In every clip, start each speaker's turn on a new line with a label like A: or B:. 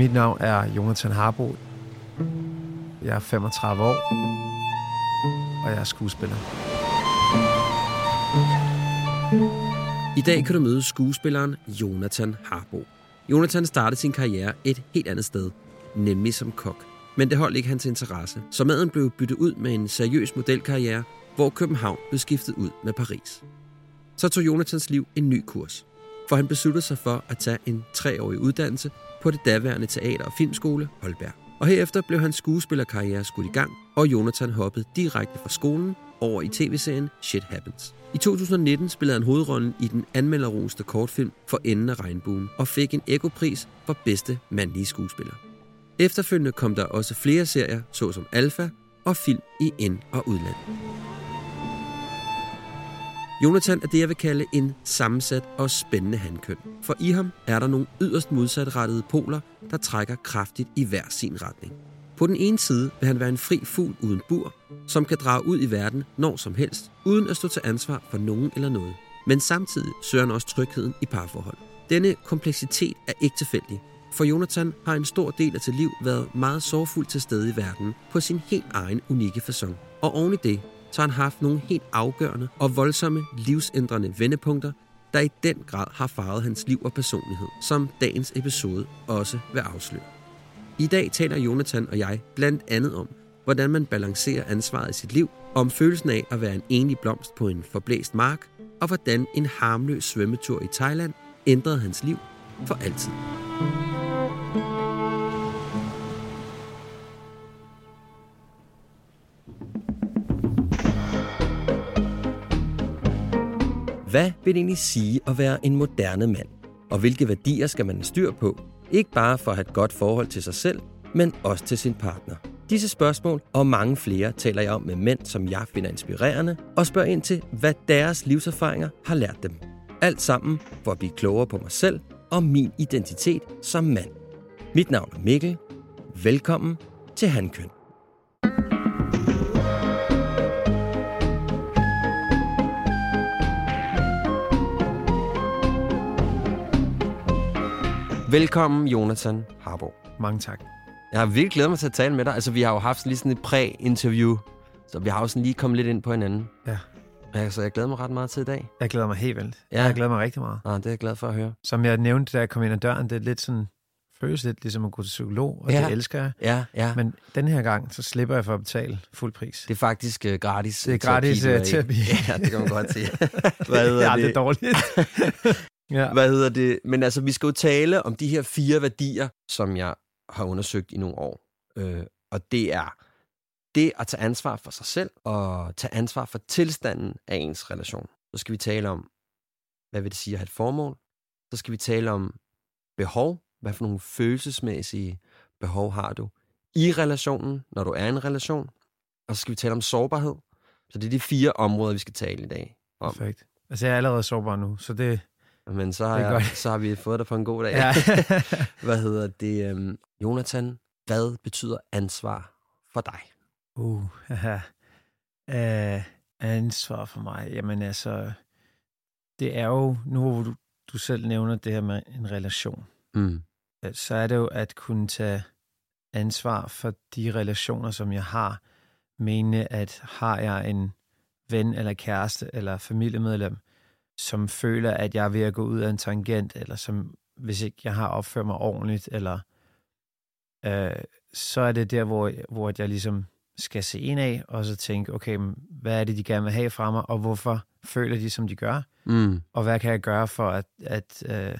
A: Mit navn er Jonathan Harbo. Jeg er 35 år, og jeg er skuespiller.
B: I dag kan du møde skuespilleren Jonathan Harbo. Jonathan startede sin karriere et helt andet sted, nemlig som kok. Men det holdt ikke hans interesse, så maden blev byttet ud med en seriøs modelkarriere, hvor København blev skiftet ud med Paris. Så tog Jonathans liv en ny kurs, for han besluttede sig for at tage en treårig uddannelse på det daværende teater- og filmskole Holberg. Og herefter blev hans skuespillerkarriere skudt i gang, og Jonathan hoppede direkte fra skolen over i tv-serien Shit Happens. I 2019 spillede han hovedrollen i den anmelderroste kortfilm For enden af regnbuen og fik en ekopris for bedste mandlige skuespiller. Efterfølgende kom der også flere serier, såsom Alpha og film i ind- og udland. Jonathan er det, jeg vil kalde en sammensat og spændende handkøn. For i ham er der nogle yderst modsatrettede poler, der trækker kraftigt i hver sin retning. På den ene side vil han være en fri fugl uden bur, som kan drage ud i verden når som helst, uden at stå til ansvar for nogen eller noget. Men samtidig søger han også trygheden i parforhold. Denne kompleksitet er ikke tilfældig, for Jonathan har en stor del af sit liv været meget sorgfuld til stede i verden på sin helt egen unikke façon. Og oven i det, så har han haft nogle helt afgørende og voldsomme livsændrende vendepunkter, der i den grad har farvet hans liv og personlighed, som dagens episode også vil afsløre. I dag taler Jonathan og jeg blandt andet om, hvordan man balancerer ansvaret i sit liv, om følelsen af at være en enlig blomst på en forblæst mark, og hvordan en harmløs svømmetur i Thailand ændrede hans liv for altid. Hvad vil det egentlig sige at være en moderne mand? Og hvilke værdier skal man have styr på? Ikke bare for at have et godt forhold til sig selv, men også til sin partner. Disse spørgsmål og mange flere taler jeg om med mænd, som jeg finder inspirerende, og spørger ind til, hvad deres livserfaringer har lært dem. Alt sammen for at blive klogere på mig selv og min identitet som mand. Mit navn er Mikkel. Velkommen til Handkøn. Velkommen, Jonathan Harbo.
A: Mange tak.
B: Jeg har virkelig glædet mig til at tale med dig. Altså, vi har jo haft lige sådan et præ-interview, så vi har jo sådan lige kommet lidt ind på hinanden.
A: Ja.
B: Ja, så jeg glæder mig ret meget til i dag.
A: Jeg glæder mig helt vildt.
B: Ja.
A: Jeg glæder mig rigtig meget.
B: Ah, det er jeg glad for at høre.
A: Som jeg nævnte, da jeg kom ind ad døren, det er lidt sådan, føles lidt ligesom at gå til psykolog, og
B: Ja.
A: det elsker jeg.
B: Ja, ja. Men
A: den her gang, så slipper jeg for at betale fuld pris.
B: det er faktisk uh, gratis
A: Det er gratis, øh,
B: i.
A: terapi.
B: Ja, det kan man godt sige. Hvad
A: ja,
B: det?
A: det er dårligt. Ja.
B: Hvad hedder det? Men altså, vi skal jo tale om de her fire værdier, som jeg har undersøgt i nogle år. Øh, og det er det at tage ansvar for sig selv, og tage ansvar for tilstanden af ens relation. Så skal vi tale om, hvad vil det sige at have et formål? Så skal vi tale om behov. Hvad for nogle følelsesmæssige behov har du i relationen, når du er i en relation? Og så skal vi tale om sårbarhed. Så det er de fire områder, vi skal tale i dag om.
A: Perfekt. Altså, jeg er allerede sårbar nu, så det...
B: Men så har, jeg, så har vi fået dig på en god dag.
A: Ja.
B: hvad hedder det? Um, Jonathan, hvad betyder ansvar for dig?
A: uh, haha. uh, ansvar for mig. Jamen altså, det er jo, nu hvor du, du selv nævner det her med en relation,
B: Mm.
A: øh, så er det jo at kunne tage ansvar for de relationer, som jeg har. Mene, at har jeg en ven eller kæreste eller familiemedlem, som føler, at jeg er ved at gå ud af en tangent, eller som hvis ikke jeg har opført mig ordentligt, eller øh, så er det der, hvor, hvor jeg ligesom skal se ind af, og så tænke, okay, hvad er det, de gerne vil have fra mig, og hvorfor føler de, som de gør,
B: Mm.
A: og hvad kan jeg gøre for at, at øh,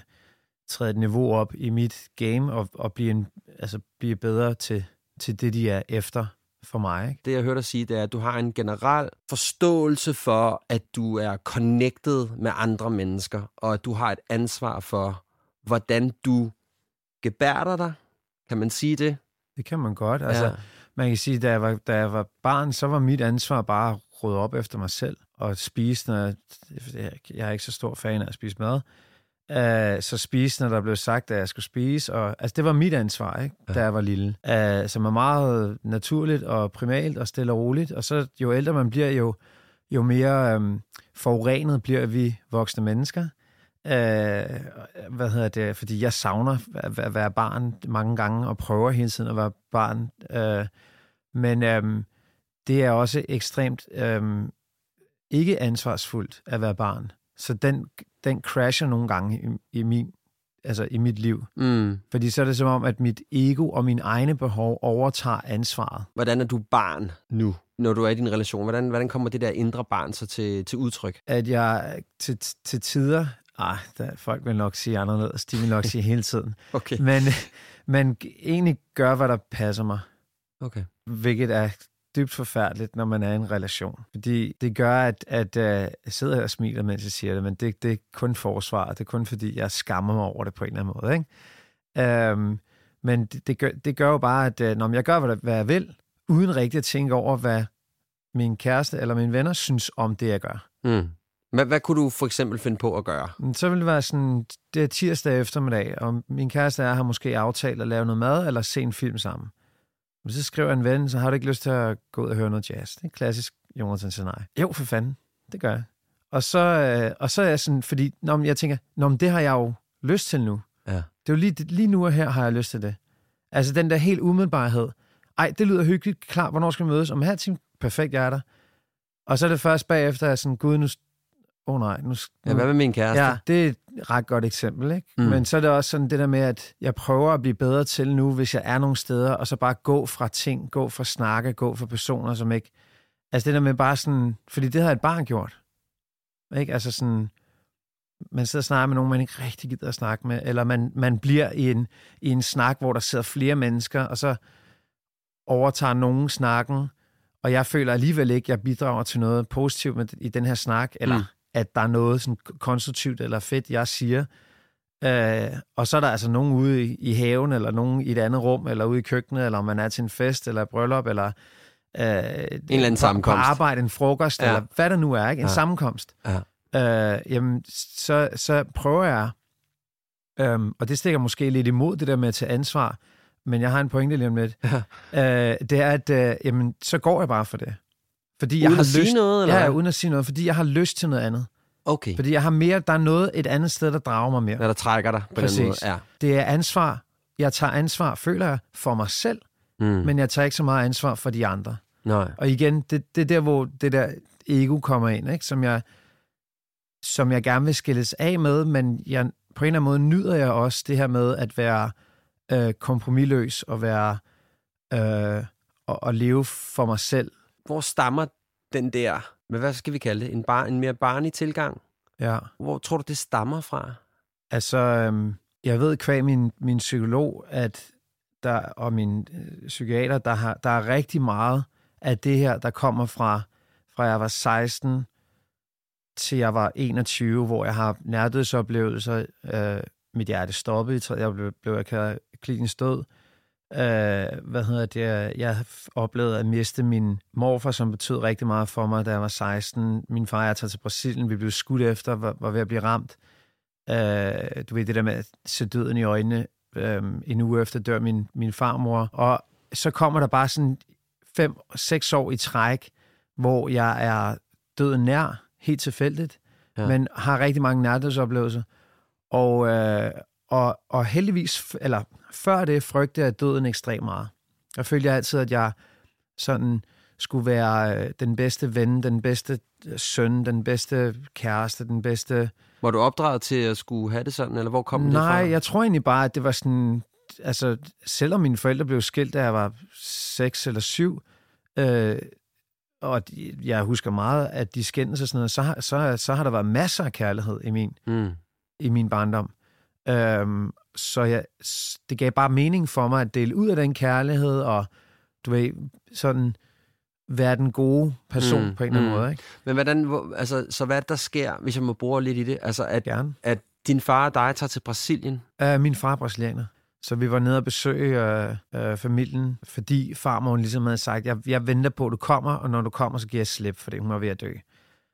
A: træde et niveau op i mit game, og, og blive, en, altså, blive bedre til, til det, de er efter for mig. Ikke?
B: Det, jeg hørte dig sige, det er, at du har en generel forståelse for, at du er connected med andre mennesker, og at du har et ansvar for, hvordan du gebærder dig. Kan man sige det?
A: Det kan man godt. Altså, ja. Man kan sige, da jeg, var, da jeg var barn, så var mit ansvar bare at rydde op efter mig selv og spise, når jeg, jeg er ikke så stor fan af at spise mad. Uh, så spise, når der blev sagt, at jeg skulle spise. Og, altså, det var mit ansvar, ikke, ja. da jeg var lille. Uh, som er meget naturligt og primalt og stille og roligt. Og så jo ældre man bliver, jo, jo mere um, forurenet bliver vi voksne mennesker. Uh, hvad hedder det? Fordi jeg savner at, at være barn mange gange og prøver hele tiden at være barn. Uh, men um, det er også ekstremt um, ikke ansvarsfuldt at være barn. Så den, den crasher nogle gange i, i min altså i mit liv. Mm. Fordi så er det som om, at mit ego og mine egne behov overtager ansvaret.
B: Hvordan er du barn nu, når du er i din relation? Hvordan, hvordan kommer det der indre barn så til, til udtryk?
A: At jeg til, til tider... Ah, der, folk vil nok sige anderledes. De vil nok sige hele tiden.
B: okay.
A: Men, men egentlig gør, hvad der passer mig.
B: Okay.
A: Hvilket er dybt forfærdeligt, når man er i en relation. Fordi det gør, at, at uh, jeg sidder her og smiler, mens jeg siger det, men det, det er kun forsvar. Det er kun fordi, jeg skammer mig over det på en eller anden måde. Ikke? Um, men det, det, gør, det gør jo bare, at uh, når jeg gør, hvad, hvad jeg vil, uden rigtig at tænke over, hvad min kæreste eller mine venner synes om det, jeg gør.
B: Mm. Hvad, hvad kunne du for eksempel finde på at gøre?
A: Så ville det være sådan, det er tirsdag eftermiddag, og min kæreste og jeg har måske aftalt at lave noget mad eller se en film sammen. Men så skriver en ven, så har du ikke lyst til at gå ud og høre noget jazz. Det er klassisk Jonathan nej. Jo, for fanden. Det gør jeg. Og så, øh, og så er jeg sådan, fordi når jeg tænker, når det har jeg jo lyst til nu.
B: Ja. Det er
A: jo lige, lige nu og her har jeg lyst til det. Altså den der helt umiddelbarhed. Ej, det lyder hyggeligt. Klar, hvornår skal vi mødes? Om her time, perfekt, jeg er der. Og så er det først bagefter, at sådan, gud, nu, åh oh, nej. Nu, nu,
B: ja, hvad med min kæreste?
A: Ja, det er et ret godt eksempel, ikke? Mm. Men så er det også sådan det der med, at jeg prøver at blive bedre til nu, hvis jeg er nogle steder, og så bare gå fra ting, gå fra snakke, gå fra personer, som ikke... Altså det der med bare sådan... Fordi det har et barn gjort. Ikke? Altså sådan... Man sidder og snakker med nogen, man ikke rigtig gider at snakke med, eller man, man bliver i en, i en snak, hvor der sidder flere mennesker, og så overtager nogen snakken, og jeg føler alligevel ikke, at jeg bidrager til noget positivt med, i den her snak, eller mm at der er noget sådan konstruktivt eller fedt, jeg siger. Øh, og så er der altså nogen ude i, i haven, eller nogen i et andet rum, eller ude i køkkenet, eller om man er til en fest, eller bryllup, eller
B: øh, en eller anden sammenkomst.
A: Arbejde, en frokost, ja. eller hvad der nu er, ikke? en ja. sammenkomst. Ja. Øh, jamen, så, så prøver jeg, øh, og det stikker måske lidt imod det der med at tage ansvar, men jeg har en pointe lige om lidt. Ja. Øh, det er, at øh, jamen, så går jeg bare for det.
B: Fordi uden jeg har at lyst, sige noget? Eller?
A: Ja, uden at sige noget, fordi jeg har lyst til noget andet.
B: Okay.
A: Fordi jeg har mere, der er noget et andet sted, der drager mig mere.
B: Ja, der trækker dig på Præcis. den måde. Ja.
A: Det er ansvar. Jeg tager ansvar, føler jeg, for mig selv, mm. men jeg tager ikke så meget ansvar for de andre.
B: Nej.
A: Og igen, det, det er der, hvor det der ego kommer ind, ikke? Som, jeg, som jeg gerne vil skilles af med, men jeg, på en eller anden måde nyder jeg også det her med at være øh, kompromilløs og være øh, og, og leve for mig selv
B: hvor stammer den der, men hvad skal vi kalde det, en, bar, en mere barnig tilgang?
A: Ja.
B: Hvor tror du, det stammer fra?
A: Altså, øhm, jeg ved kvæg min, min psykolog, at der, og min øh, psykiater, der, har, der er rigtig meget af det her, der kommer fra, fra jeg var 16 til jeg var 21, hvor jeg har nærdødsoplevelser. Øh, mit hjerte stoppede, jeg blev, blev erklæret klinisk død. Øh, hvad hedder det? Jeg oplevede at miste min morfar, som betød rigtig meget for mig, da jeg var 16. Min far er taget til Brasilien. Vi blev skudt efter, var, var ved at blive ramt. Øh, du ved, det der med at se døden i øjnene. Øh, en uge efter dør min, min farmor. Og så kommer der bare sådan fem, seks år i træk, hvor jeg er døden nær, helt tilfældigt, ja. men har rigtig mange nærdødsoplevelser. Og, øh, og, og heldigvis, eller før det, frygtede jeg døden ekstremt meget. Jeg følte altid, at jeg sådan skulle være øh, den bedste ven, den bedste øh, søn, den bedste kæreste, den bedste...
B: Var du opdraget til at skulle have det sådan, eller hvor kom
A: Nej,
B: det fra?
A: Nej, jeg tror egentlig bare, at det var sådan... Altså, selvom mine forældre blev skilt, da jeg var seks eller syv, øh, og jeg husker meget, at de skændtes og sådan noget, så, så, så har der været masser af kærlighed i min, mm. i min barndom. Øhm, så jeg, det gav bare mening for mig at dele ud af den kærlighed og du ved, sådan være den gode person
B: Mm,
A: på en eller anden
B: mm.
A: måde, ikke?
B: Men hvordan, hvor, altså, så hvad er der sker, hvis jeg må bruge lidt i det? Altså, at,
A: Gerne.
B: at din far og dig tager til Brasilien?
A: Uh, min far er brasilianer. Så vi var nede og besøge uh, uh, familien, fordi farmoren ligesom havde sagt, jeg, jeg venter på, at du kommer, og når du kommer, så giver jeg slip, fordi hun var ved at dø.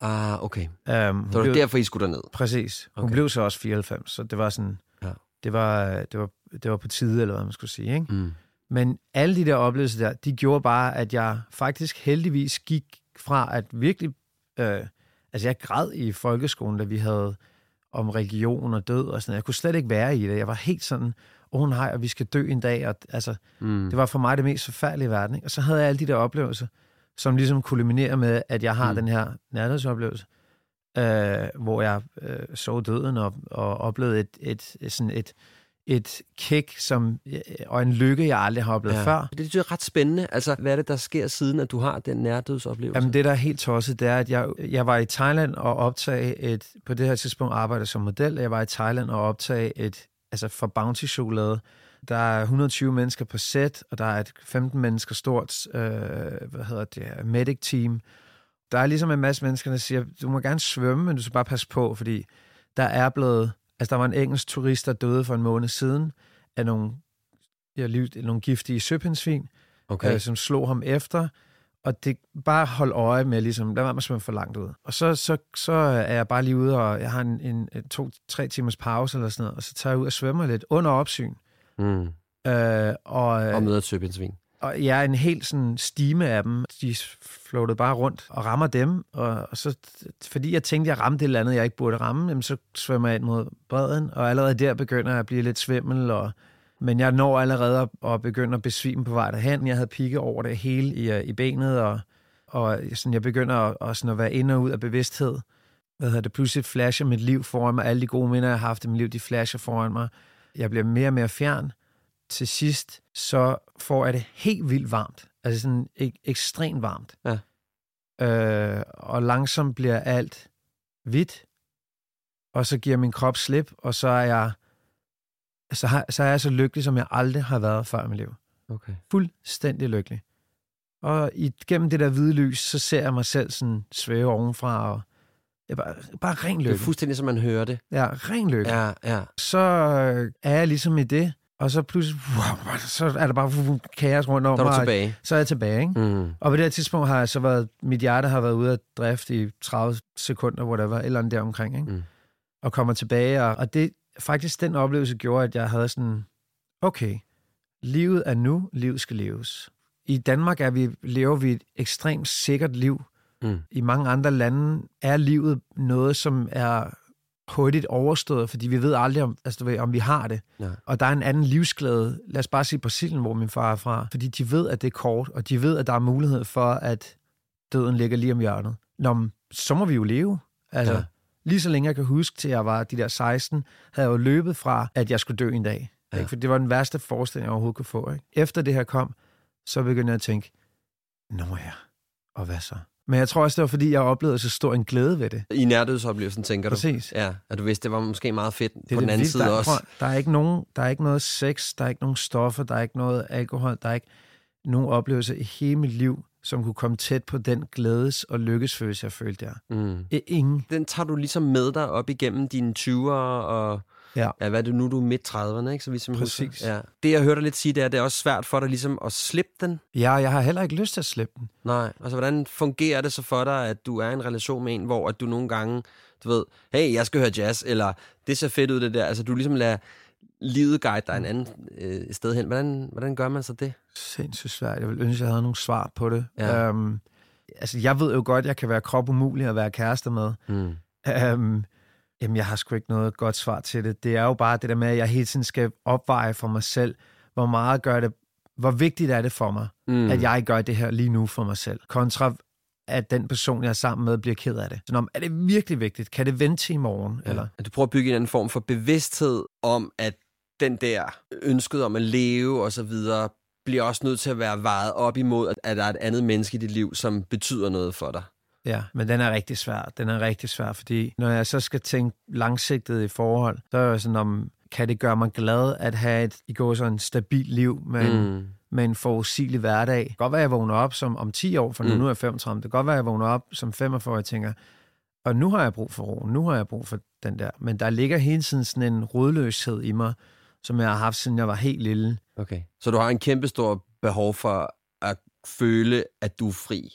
B: Ah, okay. Så det var derfor, I skulle derned?
A: Præcis. Hun
B: Okay.
A: blev så også 94, så det var sådan,
B: Ja.
A: det, var, det, var, det var på tide, eller hvad man skulle sige. Ikke?
B: Mm.
A: Men alle de der oplevelser der, de gjorde bare, at jeg faktisk heldigvis gik fra at virkelig... Øh, altså, jeg græd i folkeskolen, da vi havde om religion og død og sådan. Jeg kunne slet ikke være i det. Jeg var helt sådan, åh oh, nej, og vi skal dø en dag. Og, altså,
B: Mm.
A: det var for mig det mest forfærdelige i verden. Ikke? Og så havde jeg alle de der oplevelser, som ligesom kulminerer med, at jeg har
B: Mm.
A: den her nærhedsoplevelse, øh, hvor jeg øh, så døden og, og oplevede et, et, et, sådan et, et kick som, øh, og en lykke, jeg aldrig har oplevet ja. før.
B: Det er ret spændende. Altså, hvad er det, der sker siden, at du har den nærdødsoplevelse?
A: Jamen det, der er helt tosset, det er, at jeg, jeg var i Thailand og optage et, på det her tidspunkt arbejder som model, jeg var i Thailand og optage et, altså for Bounty Chokolade, der er 120 mennesker på sæt, og der er et 15 mennesker stort, øh, hvad hedder det, medic team. Der er ligesom en masse mennesker, der siger, du må gerne svømme, men du skal bare passe på, fordi der er blevet, altså der var en engelsk turist, der døde for en måned siden af nogle, ja, liv- nogle giftige søpindsvin,
B: okay.
A: øh, som slog ham efter. Og det bare hold øje med, ligesom, lad være med at svømme for langt ud. Og så, så, så er jeg bare lige ude, og jeg har en, en, en to-tre timers pause eller sådan noget, og så tager jeg ud og svømmer lidt under opsyn.
B: Mm.
A: Øh, og,
B: Og møder et søpindsvin.
A: og jeg er en helt sådan stime af dem. De floatede bare rundt og rammer dem. Og, og så, fordi jeg tænkte, jeg ramte et eller andet, jeg ikke burde ramme, jamen, så svømmer jeg ind mod bredden. Og allerede der begynder jeg at blive lidt svimmel. Og, men jeg når allerede at, at begynde at besvime på vej derhen. Jeg havde pigge over det hele i, øh, i benet. Og, og sådan, jeg begynder at, og sådan at være ind og ud af bevidsthed. Hvad hedder det? Pludselig flasher mit liv foran mig. Alle de gode minder, jeg har haft i mit liv, de flasher foran mig. Jeg bliver mere og mere fjern til sidst, så får jeg det helt vildt varmt. Altså sådan ek- ekstremt varmt.
B: Ja.
A: Øh, og langsomt bliver alt hvidt, og så giver min krop slip, og så er jeg så, har, så er jeg så lykkelig, som jeg aldrig har været før i mit liv.
B: Okay.
A: Fuldstændig lykkelig. Og i, gennem det der hvide lys, så ser jeg mig selv sådan svæve ovenfra, og er bare, bare ren
B: Det er
A: lykke.
B: fuldstændig, som man hører det.
A: Ja, ren lykke
B: Ja, ja.
A: så øh, er jeg ligesom i det, og så pludselig, wow, så er der bare kaos rundt om
B: Så er du
A: mig,
B: tilbage.
A: Så er jeg tilbage, ikke?
B: Mm.
A: Og på det her tidspunkt har jeg så været, mit hjerte har været ude af drift i 30 sekunder, whatever, eller andet der omkring, ikke?
B: Mm.
A: Og kommer tilbage, og, og det, faktisk den oplevelse gjorde, at jeg havde sådan, okay, livet er nu, livet skal leves. I Danmark er vi, lever vi et ekstremt sikkert liv.
B: Mm.
A: I mange andre lande er livet noget, som er hurtigt overstået, fordi vi ved aldrig, om, altså, ved, om vi har det.
B: Ja.
A: Og der er en anden livsglæde, lad os bare sige Brasilien, hvor min far er fra, fordi de ved, at det er kort, og de ved, at der er mulighed for, at døden ligger lige om hjørnet. Nå, men så må vi jo leve. Altså,
B: Ja.
A: lige så længe jeg kan huske, til jeg var de der 16, havde jeg jo løbet fra, at jeg skulle dø en dag.
B: Ja.
A: Ikke? For det var den værste forestilling, jeg overhovedet kunne få. Ikke? Efter det her kom, så begyndte jeg at tænke, nå ja, og hvad så? Men jeg tror også, det var, fordi jeg oplevede så stor en glæde ved det.
B: I nærdødsoplevelsen, tænker du?
A: Præcis.
B: Ja, at du vidste, det var måske meget fedt
A: Det
B: på den anden side
A: der,
B: også.
A: Der, er ikke nogen, der er ikke noget sex, der er ikke nogen stoffer, der er ikke noget alkohol, der er ikke nogen oplevelse i hele mit liv, som kunne komme tæt på den glædes- og lykkesfølelse, jeg følte der.
B: Mm.
A: Ingen.
B: Den tager du ligesom med dig op igennem dine 20'ere og...
A: Ja.
B: Ja, hvad er det nu, du er midt 30'erne, ikke? Så vi
A: Præcis.
B: Husker. Ja. Det, jeg hørte dig lidt sige, det er, at det er også svært for dig ligesom at slippe den.
A: Ja, jeg har heller ikke lyst til at slippe den.
B: Nej, altså hvordan fungerer det så for dig, at du er i en relation med en, hvor at du nogle gange, du ved, hey, jeg skal høre jazz, eller det ser fedt ud det der. Altså du ligesom lader livet guide dig en anden øh, sted hen. Hvordan, hvordan gør man så det?
A: Sindssygt svært. Jeg vil ønske, jeg havde nogle svar på det.
B: Ja.
A: Um, altså, jeg ved jo godt, jeg kan være krop umulig at være kæreste med.
B: Mm.
A: Um, jamen, jeg har sgu ikke noget godt svar til det. Det er jo bare det der med, at jeg hele tiden skal opveje for mig selv, hvor meget gør det, hvor vigtigt er det for mig,
B: Mm.
A: at jeg gør det her lige nu for mig selv, kontra at den person, jeg er sammen med, bliver ked af det. Så når, er det virkelig vigtigt? Kan det vente til i morgen? Ja. Eller?
B: At du prøver at bygge en anden form for bevidsthed om, at den der ønsket om at leve og så videre, bliver også nødt til at være vejet op imod, at- at der er et andet menneske i dit liv, som betyder noget for dig.
A: Ja, men den er rigtig svær. Den er rigtig svær, fordi når jeg så skal tænke langsigtet i forhold, så er jeg sådan, om, kan det gøre mig glad at have et, i går så en stabil liv med, mm. en, med en forudsigelig hverdag. Det kan godt være, at jeg vågner op som om 10 år, for nu,
B: Mm.
A: nu er jeg 35. Det kan godt være, at jeg vågner op som 45 og jeg tænker, og nu har jeg brug for ro, nu har jeg brug for den der. Men der ligger hele tiden sådan en rodløshed i mig, som jeg har haft, siden jeg var helt lille.
B: Okay. Så du har en kæmpestor behov for at føle, at du er fri.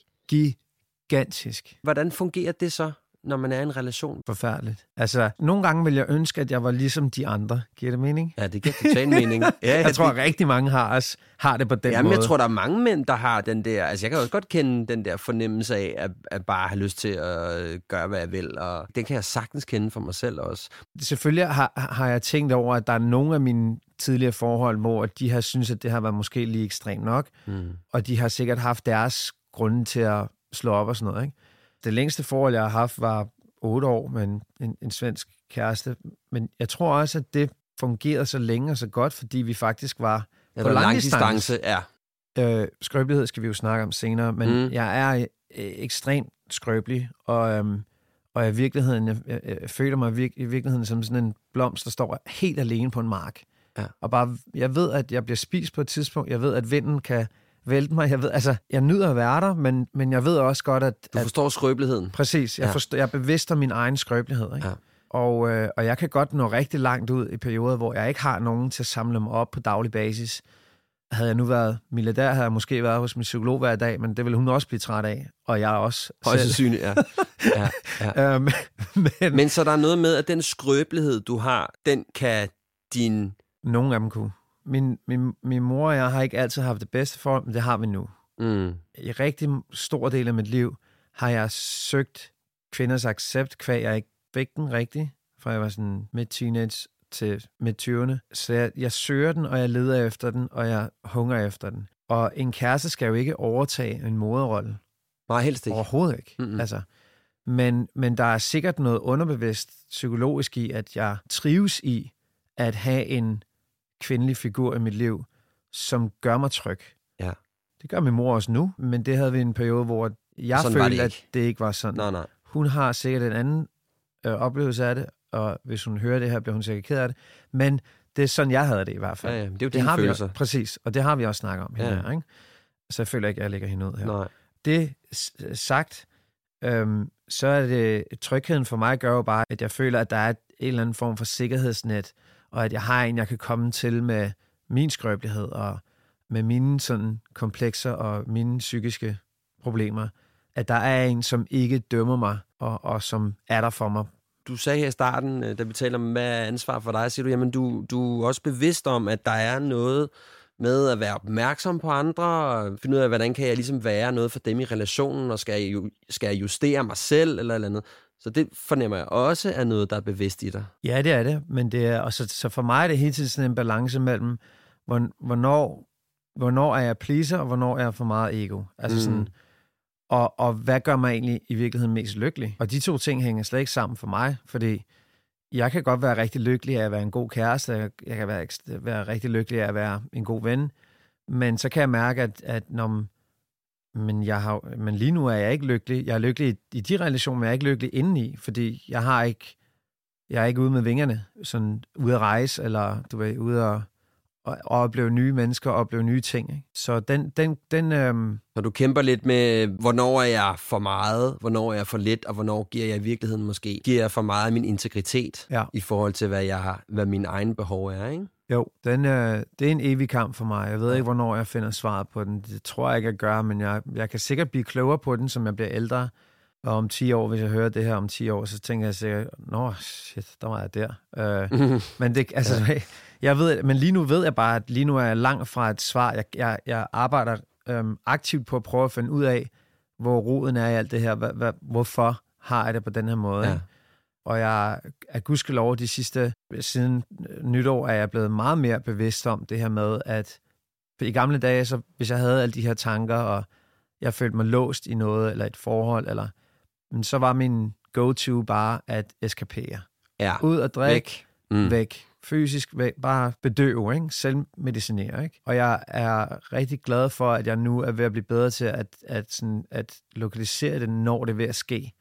A: Gigantisk.
B: Hvordan fungerer det så, når man er i en relation?
A: Forfærdeligt. Altså, nogle gange vil jeg ønske, at jeg var ligesom de andre. Giver det mening?
B: Ja, det giver total mening. Ja,
A: Jeg tror,
B: det,
A: at rigtig mange har, os, har det på den
B: Jamen,
A: måde.
B: jeg tror, der er mange mænd, der har den der... Altså, jeg kan også godt kende den der fornemmelse af, at, at bare have lyst til at gøre, hvad jeg vil. Og den kan jeg sagtens kende for mig selv også.
A: Selvfølgelig har, har jeg tænkt over, at der er nogle af mine tidligere forhold, hvor de har synes, at det har været måske lige ekstremt nok,
B: Mm.
A: og de har sikkert haft deres grunde til at slå op og sådan noget. Ikke? Det længste forhold, jeg har haft, var otte år med en, en, en svensk kæreste, men jeg tror også, at det fungerede så længe og så godt, fordi vi faktisk var
B: Ja,
A: På
B: er
A: langdistance.
B: langdistance, ja.
A: Øh, skrøbelighed skal vi jo snakke om senere, men
B: Mm.
A: jeg er øh, ekstremt skrøbelig, og, øhm, og i virkeligheden, jeg, jeg, jeg føler mig virk, i virkeligheden som sådan en blomst, der står helt alene på en mark.
B: Ja.
A: Og bare, jeg ved, at jeg bliver spist på et tidspunkt, jeg ved, at vinden kan vælte mig, jeg ved, altså, jeg nyder at være der, men, men jeg ved også godt, at...
B: Du
A: at
B: forstår skrøbeligheden.
A: præcis, jeg,
B: Ja.
A: forstår, jeg er bevidst om min egen skrøbelighed, ikke?
B: Ja.
A: Og, øh, og jeg kan godt nå rigtig langt ud i perioder, hvor jeg ikke har nogen til at samle mig op på daglig basis. Havde jeg nu været milliardær, havde jeg måske været hos min psykolog hver dag, men det ville hun også blive træt af. Og jeg også
B: Højst sandsynligt, ja. ja, ja.
A: Øhm, men,
B: Men så der er noget med, at den skrøbelighed, du har, den kan din...
A: nogle af dem kunne. Min, min, min mor og jeg har ikke altid haft det bedste forhold, men det har vi nu.
B: Mm.
A: I rigtig stor del af mit liv har jeg søgt kvinders accept, kvæg jeg ikke fik den rigtig, fra jeg var sådan midt teenage til midt 20'erne. Så jeg, jeg søger den, og jeg leder efter den, og jeg hunger efter den. Og en kæreste skal jo ikke overtage en moderrolle.
B: Nej, helst ikke.
A: Overhovedet ikke.
B: Mm-mm.
A: Altså, men, men der er sikkert noget underbevidst psykologisk i, at jeg trives i at have en kvindelig figur i mit liv, som gør mig tryg.
B: Ja.
A: Det gør min mor også nu, men det havde vi en periode, hvor jeg
B: Sådan
A: følte,
B: det
A: at det ikke var sådan.
B: Nej, nej.
A: Hun har sikkert en anden øh, oplevelse af det, og hvis hun hører det her, bliver hun sikkert ked af det. Men det er sådan, jeg havde det i hvert fald.
B: Ja, ja. Det er jo
A: det har
B: følelser.
A: Vi, præcis, og det har vi også snakket om.
B: Ja.
A: Her, ikke? Så jeg føler ikke, at jeg lægger hende ud her
B: Nej.
A: det sagt, øhm, så er det trygheden for mig gør jo bare, at jeg føler, at der er et, en eller anden form for sikkerhedsnet, og at jeg har en, jeg kan komme til med min skrøbelighed og med mine sådan komplekser og mine psykiske problemer. At der er en, som ikke dømmer mig, og, og som er der for mig.
B: Du sagde her i starten, øh, da vi talte om, hvad er ansvar for dig, siger du, jamen du, du er også bevidst om, at der er noget med at være opmærksom på andre, og finde ud af, hvordan kan jeg ligesom være noget for dem i relationen, og skal jeg, skal jeg justere mig selv, eller eller andet. Så det fornemmer jeg også er noget, der er bevidst i dig.
A: Ja, det er det, men det er, og så, så for mig er det hele tiden sådan en balance mellem, hvor- hvornår, hvornår er jeg pleaser, og hvornår er jeg for meget ego. Altså
B: Mm.
A: sådan, og, og hvad gør mig egentlig i virkeligheden mest lykkelig? Og de to ting hænger slet ikke sammen for mig, fordi jeg kan godt være rigtig lykkelig af at være en god kæreste, jeg, kan være, være rigtig lykkelig af at være en god ven, men så kan jeg mærke, at, at når, men, jeg har, men lige nu er jeg ikke lykkelig. Jeg er lykkelig i, i de relationer, men jeg er ikke lykkelig indeni, fordi jeg har ikke, jeg er ikke ude med vingerne, sådan ude at rejse, eller du ved, ude at, at opleve nye mennesker, opleve nye ting. Ikke? Så den, den, den øhm,
B: Så du kæmper lidt med, hvornår er jeg for meget, hvornår er jeg for lidt, og hvornår giver jeg i virkeligheden måske, giver jeg for meget af min integritet
A: Ja.
B: i forhold til, hvad, jeg har, hvad mine egne behov er, ikke?
A: Jo, den, øh, det er en evig kamp for mig. Jeg ved ikke, hvornår jeg finder svaret på den. Det tror jeg ikke, jeg gør, men jeg, jeg kan sikkert blive klogere på den, som jeg bliver ældre. Og om 10 år, hvis jeg hører det her om 10 år, så tænker jeg sikkert, nå shit, der var jeg der. Øh, men det, altså, ja. jeg ved, men lige nu ved jeg bare, at lige nu er jeg langt fra et svar. Jeg, jeg, jeg arbejder øhm, aktivt på at prøve at finde ud af, hvor roden er i alt det her. Hvad, hvad, hvorfor har jeg det på den her måde?
B: Ja.
A: Ja. Og jeg er gudskelov de sidste, siden nytår, er jeg blevet meget mere bevidst om det her med, at for i gamle dage, så hvis jeg havde alle de her tanker, og jeg følte mig låst i noget, eller et forhold, eller, men så var min go-to bare at eskapere.
B: Ja,
A: Ud og drikke,
B: væk. Mm.
A: væk. Fysisk væk. Bare bedøve, ikke? Selvmedicinere, ikke? Og jeg er rigtig glad for, at jeg nu er ved at blive bedre til at, at, sådan, at lokalisere det, når det er ved at ske.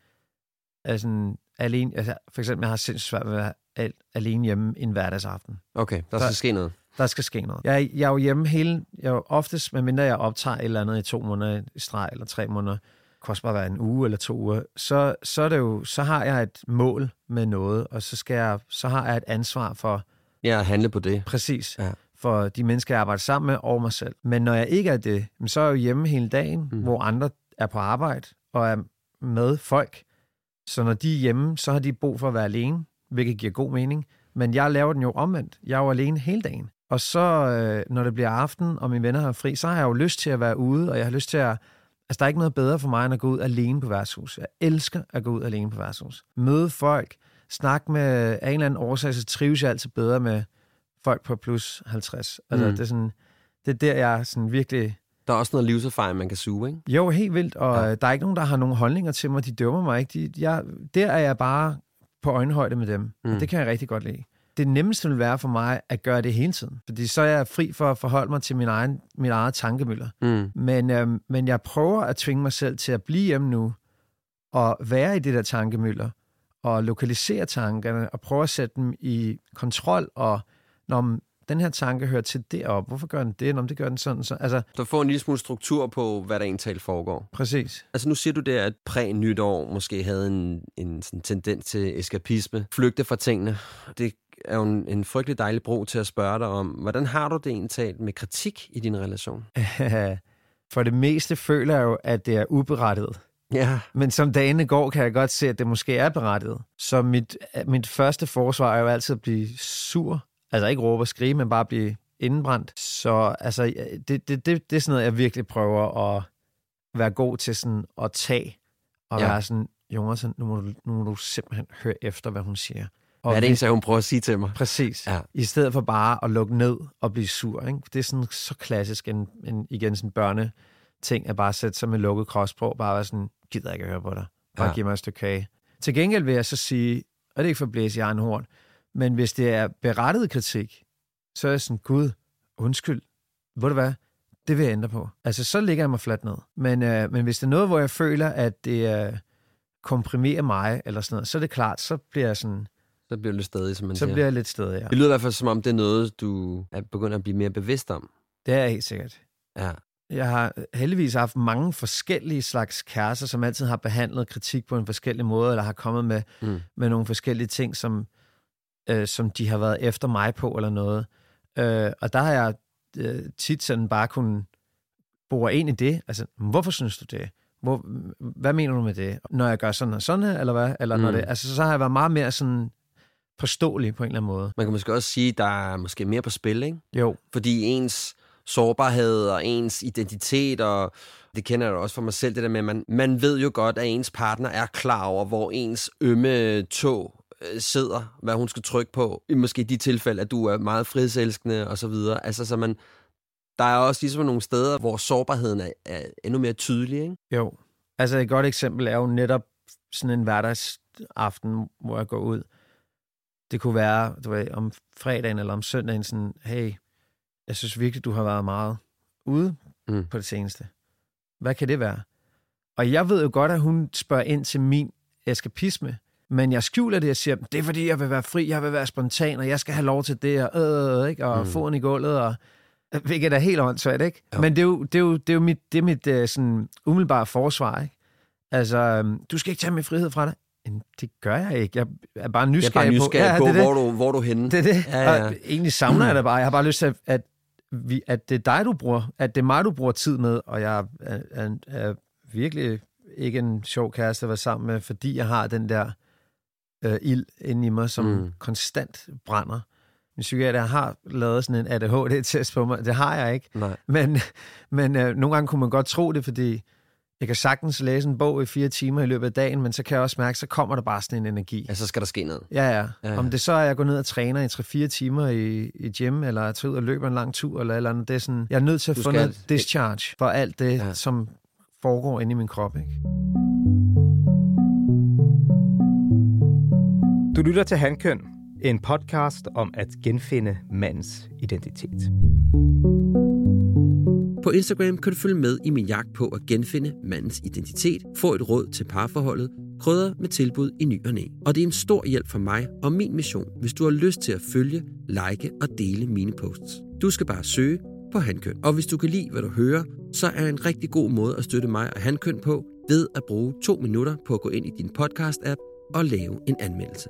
A: Altså, alene, altså, for eksempel, jeg har sindssygt svært ved at være al, alene hjemme en hverdagsaften.
B: Okay, der
A: Så-
B: skal ske noget.
A: Der skal ske noget. Jeg, jeg er jo hjemme hele... Jeg er jo oftest, medmindre jeg optager et eller andet i to måneder i streg, eller tre måneder, det kan også bare være en uge eller to uger, så, så, er det jo, så har jeg et mål med noget, og så, skal jeg, så har jeg et ansvar for...
B: Ja, at handle på det.
A: Præcis.
B: Ja.
A: For de mennesker, jeg arbejder sammen med, og mig selv. Men når jeg ikke er det, så er jeg jo hjemme hele dagen, mm. hvor andre er på arbejde og er med folk. Så når de er hjemme, så har de brug for at være alene, hvilket giver god mening. Men jeg laver den jo omvendt. Jeg er jo alene hele dagen. Og så, øh, når det bliver aften, og mine venner har fri, så har jeg jo lyst til at være ude, og jeg har lyst til at... Altså, der er ikke noget bedre for mig, end at gå ud alene på værtshus. Jeg elsker at gå ud alene på værtshus. Møde folk, snakke med... Af en eller anden årsag, så trives jeg altid bedre med folk på plus 50. Altså, mm. det er sådan... Det er der, jeg sådan virkelig...
B: Der er også noget livserfaring, man kan suge, ikke?
A: Jo, helt vildt. Og ja. der er ikke nogen, der har nogen holdninger til mig. De dømmer mig ikke. De, jeg, der er jeg bare på øjenhøjde med dem. Mm. Og det kan jeg rigtig godt lide. Det nemmeste vil være for mig at gøre det hele tiden. Fordi så er jeg fri for at forholde mig til min egen, min eget tankemøller. Mm. Men, øhm, men jeg prøver at tvinge mig selv til at blive hjemme nu og være i det der tankemøller og lokalisere tankerne og prøve at sætte dem i kontrol og når den her tanke hører til derop. Hvorfor gør den det? Når det gør den sådan, så. Altså,
B: du får en lille smule struktur på, hvad der egentlig foregår.
A: Præcis.
B: Altså nu siger du det, at præ-nytår måske havde en, en sådan tendens til eskapisme. Flygte fra tingene. Det er jo en, en frygtelig dejlig bro til at spørge dig om, hvordan har du det egentlig med kritik i din relation?
A: For det meste føler jeg jo, at det er uberettiget.
B: Ja.
A: Men som dagene går, kan jeg godt se, at det måske er berettiget. Så mit, mit første forsvar er jo altid at blive sur Altså ikke råbe og skrige, men bare blive indenbrændt. Så altså, det, det, det, det er sådan noget, jeg virkelig prøver at være god til sådan at tage. Og ja. være sådan, Jonas, nu må, du, nu må du simpelthen høre efter, hvad hun siger.
B: Og hvad er det eneste, hun prøver at sige til mig?
A: Præcis. Ja. I stedet for bare at lukke ned og blive sur. Ikke? Det er sådan så klassisk en, en igen sådan børne ting at bare sætte sig med lukket cross på, bare være sådan, gider ikke at høre på dig. Bare ja. giv mig et stykke kage. Til gengæld vil jeg så sige, og det er ikke for at blæse i egen horn, men hvis det er berettet kritik, så er jeg sådan, gud, undskyld, ved du hvad, det vil jeg ændre på. Altså, så ligger jeg mig fladt ned. Men, øh, men hvis det er noget, hvor jeg føler, at det øh, komprimerer mig, eller sådan noget, så er det klart, så bliver jeg sådan...
B: Så bliver du lidt stadig, som man
A: så
B: siger.
A: Så bliver jeg lidt stadig, ja.
B: Det lyder i hvert fald, som om det er noget, du er begyndt at blive mere bevidst om.
A: Det er helt sikkert.
B: Ja.
A: Jeg har heldigvis haft mange forskellige slags kærester, som altid har behandlet kritik på en forskellig måde, eller har kommet med, mm. med nogle forskellige ting, som, øh, som de har været efter mig på eller noget. Øh, og der har jeg øh, tit sådan bare kunnet bore ind i det. Altså, hvorfor synes du det? Hvor, hvad mener du med det? Når jeg gør sådan og sådan her, eller hvad? Eller mm. når det, altså, så har jeg været meget mere sådan påståelig på en eller anden måde.
B: Man kan måske også sige, at der er måske mere på spil, ikke?
A: Jo.
B: Fordi ens sårbarhed og ens identitet, og det kender jeg også for mig selv, det der med, at man, man ved jo godt, at ens partner er klar over, hvor ens ømme tog sidder, hvad hun skal trykke på. I måske de tilfælde, at du er meget frihedselskende og så videre. Altså, så man, der er også ligesom nogle steder, hvor sårbarheden er, er endnu mere tydelig, ikke?
A: Jo. Altså et godt eksempel er jo netop sådan en hverdagsaften, hvor jeg går ud. Det kunne være du ved, om fredagen eller om søndagen sådan, hey, jeg synes virkelig, du har været meget ude mm. på det seneste. Hvad kan det være? Og jeg ved jo godt, at hun spørger ind til min eskapisme. Men jeg skjuler det, og siger, det er fordi, jeg vil være fri, jeg vil være spontan, og jeg skal have lov til det, og, øh, ikke? og mm. foden i gulvet, og hvilket er helt åndssvagt, ikke? Jo. Men det er jo, det er jo, det er jo mit, det er mit uh, sådan, umiddelbare forsvar, ikke? Altså, um, du skal ikke tage min frihed fra dig. Det gør jeg ikke. Jeg er bare nysgerrig,
B: jeg er bare nysgerrig på, ja, på det, hvor, du, hvor du er henne.
A: Det er det. Ja, ja. Og egentlig savner jeg det bare. Jeg har bare lyst til, at, at, vi, at det er dig, du bruger, at det er mig, du bruger tid med, og jeg er, er, er virkelig ikke en sjov kæreste at være sammen med, fordi jeg har den der øh, ild inde i mig, som mm. konstant brænder. Min psykiater har lavet sådan en ADHD-test på mig. Det har jeg ikke.
B: Nej.
A: Men, men øh, nogle gange kunne man godt tro det, fordi jeg kan sagtens læse en bog i fire timer i løbet af dagen, men så kan jeg også mærke, så kommer der bare sådan en energi.
B: Ja, så skal der ske noget.
A: Ja, ja. ja, ja. Om det så er, at jeg går ned og træner i 3-4 timer i, i gym, eller jeg tager ud og løber en lang tur, eller eller andet. Det er sådan, jeg er nødt til at du få noget discharge for alt det, ja. som foregår inde i min krop. Ikke?
C: Du lytter til Handkøn, en podcast om at genfinde mandens identitet.
B: På Instagram kan du følge med i min jagt på at genfinde mandens identitet, få et råd til parforholdet, krydder med tilbud i ny og næ. Og det er en stor hjælp for mig og min mission, hvis du har lyst til at følge, like og dele mine posts. Du skal bare søge på Hankøn. Og hvis du kan lide, hvad du hører, så er en rigtig god måde at støtte mig og Hankøn på, ved at bruge to minutter på at gå ind i din podcast-app og lave en anmeldelse.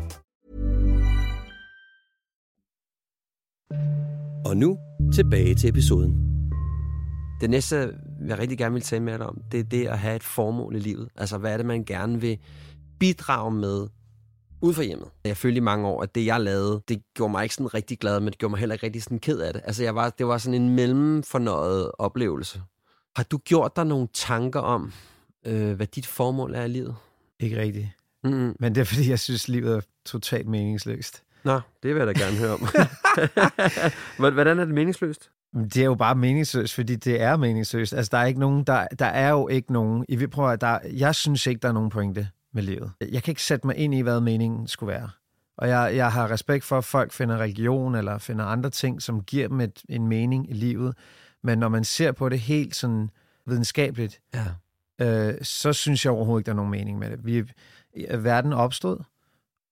B: Og nu tilbage til episoden. Det næste, jeg rigtig gerne vil tale med dig om, det er det at have et formål i livet. Altså, hvad er det, man gerne vil bidrage med ud fra hjemmet. Jeg følte i mange år, at det, jeg lavede, det gjorde mig ikke sådan rigtig glad, men det gjorde mig heller ikke rigtig sådan ked af det. Altså, jeg var, det var sådan en mellemfornøjet oplevelse. Har du gjort dig nogle tanker om, øh, hvad dit formål er i livet?
A: Ikke rigtigt.
B: Mm-hmm.
A: Men det er, fordi jeg synes, livet er totalt meningsløst.
B: Nå, det vil jeg da gerne høre om. Hvordan er det meningsløst?
A: Det er jo bare meningsløst, fordi det er meningsløst. Altså, der er ikke nogen, der, der er jo ikke nogen, I vil prøve, der, jeg synes ikke, der er nogen pointe med livet. Jeg kan ikke sætte mig ind i, hvad meningen skulle være. Og jeg, jeg har respekt for, at folk finder religion eller finder andre ting, som giver dem et, en mening i livet. Men når man ser på det helt sådan videnskabeligt,
B: Ja.
A: øh, så synes jeg overhovedet ikke, der er nogen mening med det. Vi, verden opstod,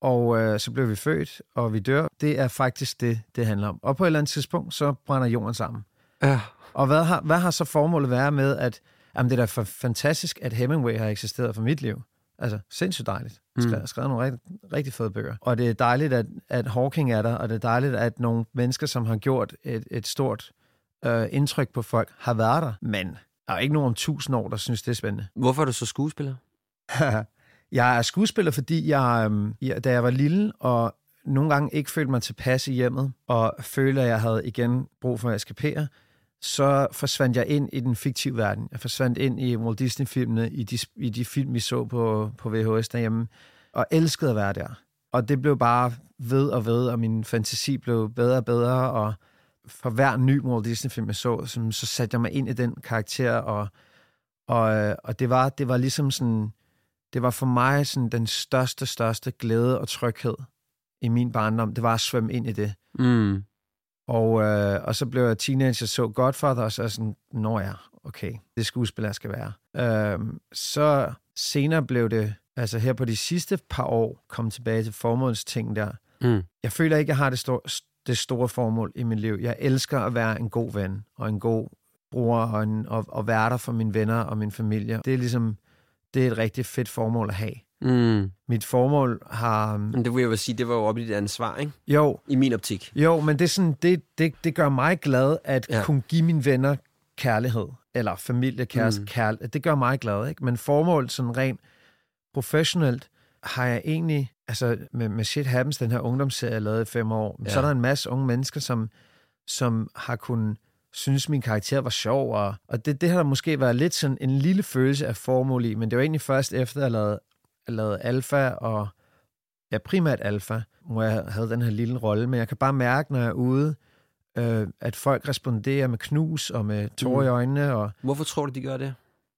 A: og øh, så blev vi født, og vi dør. Det er faktisk det, det handler om. Og på et eller andet tidspunkt, så brænder jorden sammen.
B: Ja.
A: Og hvad har, hvad har så formålet været med, at jamen, det er da for fantastisk, at Hemingway har eksisteret for mit liv. Altså, sindssygt dejligt.
B: Mm.
A: Skrevet, skrevet nogle rigtig, rigtig fede bøger. Og det er dejligt, at, at Hawking er der, og det er dejligt, at nogle mennesker, som har gjort et, et stort øh, indtryk på folk, har været der. Men der er ikke nogen om tusind år, der synes, det er spændende.
B: Hvorfor er du så skuespiller?
A: jeg er skuespiller, fordi jeg, øhm, jeg, da jeg var lille, og nogle gange ikke følte mig tilpas i hjemmet, og følte, at jeg havde igen brug for at eskapere, så forsvandt jeg ind i den fiktive verden. Jeg forsvandt ind i Walt Disney-filmene, i de, i de film, vi så på, på VHS derhjemme, og elskede at være der. Og det blev bare ved og ved, og min fantasi blev bedre og bedre, og for hver ny Walt Disney-film, jeg så, så, så satte jeg mig ind i den karakter, og, og, øh, og det, var, det var ligesom sådan, det var for mig sådan den største, største glæde og tryghed i min barndom, det var at svømme ind i det.
B: Mm.
A: Og, øh, og så blev jeg teenager, så Godfather, og så jeg sådan, nå ja, okay, det skuespil, jeg skal være. Øh, så senere blev det, altså her på de sidste par år, kom tilbage til formålsting der.
B: Mm.
A: Jeg føler ikke, jeg har det, store, det store formål i mit liv. Jeg elsker at være en god ven, og en god bror, og, en, og, og være der for mine venner og min familie. Det er ligesom, det er et rigtig fedt formål at have.
B: Mm.
A: Mit formål har...
B: Men det vil jeg vil sige, det var jo op i dit ansvar, ikke?
A: Jo,
B: I min optik.
A: jo, men det, er sådan, det, det, det gør mig glad at
B: Ja.
A: kunne give mine venner kærlighed, eller familie, kæreste,
B: Mm.
A: kærlighed. Det gør mig glad, ikke? Men formål sådan rent professionelt har jeg egentlig, altså med, med Shit Happens, den her ungdomsserie, jeg lavede i fem år,
B: ja.
A: så er der en masse unge mennesker, som, som har kunnet synes, min karakter var sjov, og, og det, det har der måske været lidt sådan en lille følelse af formål i, men det var egentlig først efter, at jeg lavede, jeg lavede Alpha, og ja, primært Alpha, hvor jeg havde den her lille rolle, men jeg kan bare mærke, når jeg er ude, øh, at folk responderer med knus og med tårer i
B: Mm.
A: øjnene, og
B: Hvorfor tror du, de gør det?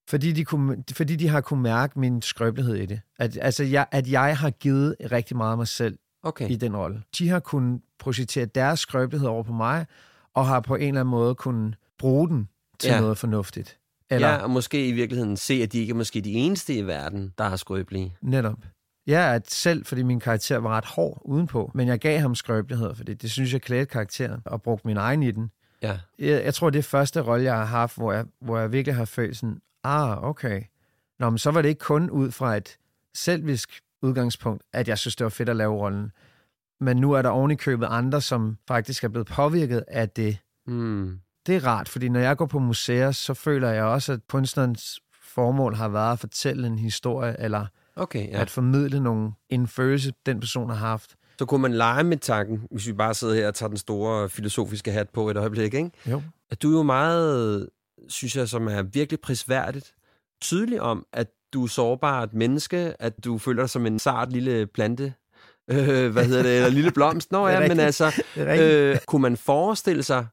A: fordi de, kunne, fordi de har kunnet mærke min skrøbelighed i det. At, altså, jeg, at jeg har givet rigtig meget af mig selv
B: Okay.
A: i den rolle. De har kunnet projicere deres skrøbelighed over på mig, og har på en eller anden måde kunnet bruge den til
B: Ja.
A: noget fornuftigt. Eller ja.
B: og måske i virkeligheden se, at de ikke er måske de eneste i verden, der har skrøbelige.
A: netop. Ja, at selv fordi min karakter var ret hård udenpå, men jeg gav ham skrøbelighed, fordi det synes jeg klædte karakteren, og brugte min egen i den.
B: Ja.
A: Jeg, jeg tror, det er første rolle, jeg har haft, hvor jeg, hvor jeg virkelig har følt sådan, Ah, okay. Nå, men så var det ikke kun ud fra et selvisk udgangspunkt, at jeg synes, det var fedt at lave rollen. Men nu er der oven i købet andre, som faktisk er blevet påvirket af det.
B: Mm.
A: Det er rart, fordi når jeg går på museer, så føler jeg også, at kunstnerens formål har været at fortælle en historie, eller
B: Okay,
A: ja.
B: ja.
A: at formidle nogle, en følelse, den person har haft.
B: Så kunne man lege med tanken, hvis vi bare sidder her og tager den store filosofiske hat på et øjeblik, ikke?
A: Jo.
B: At du er jo meget, synes jeg, som er virkelig prisværdigt, tydelig om, at du er sårbar et menneske, at du føler dig som en sart lille plante, øh, hvad hedder det, eller lille blomst. Nå ja, men altså, øh, kunne man forestille sig,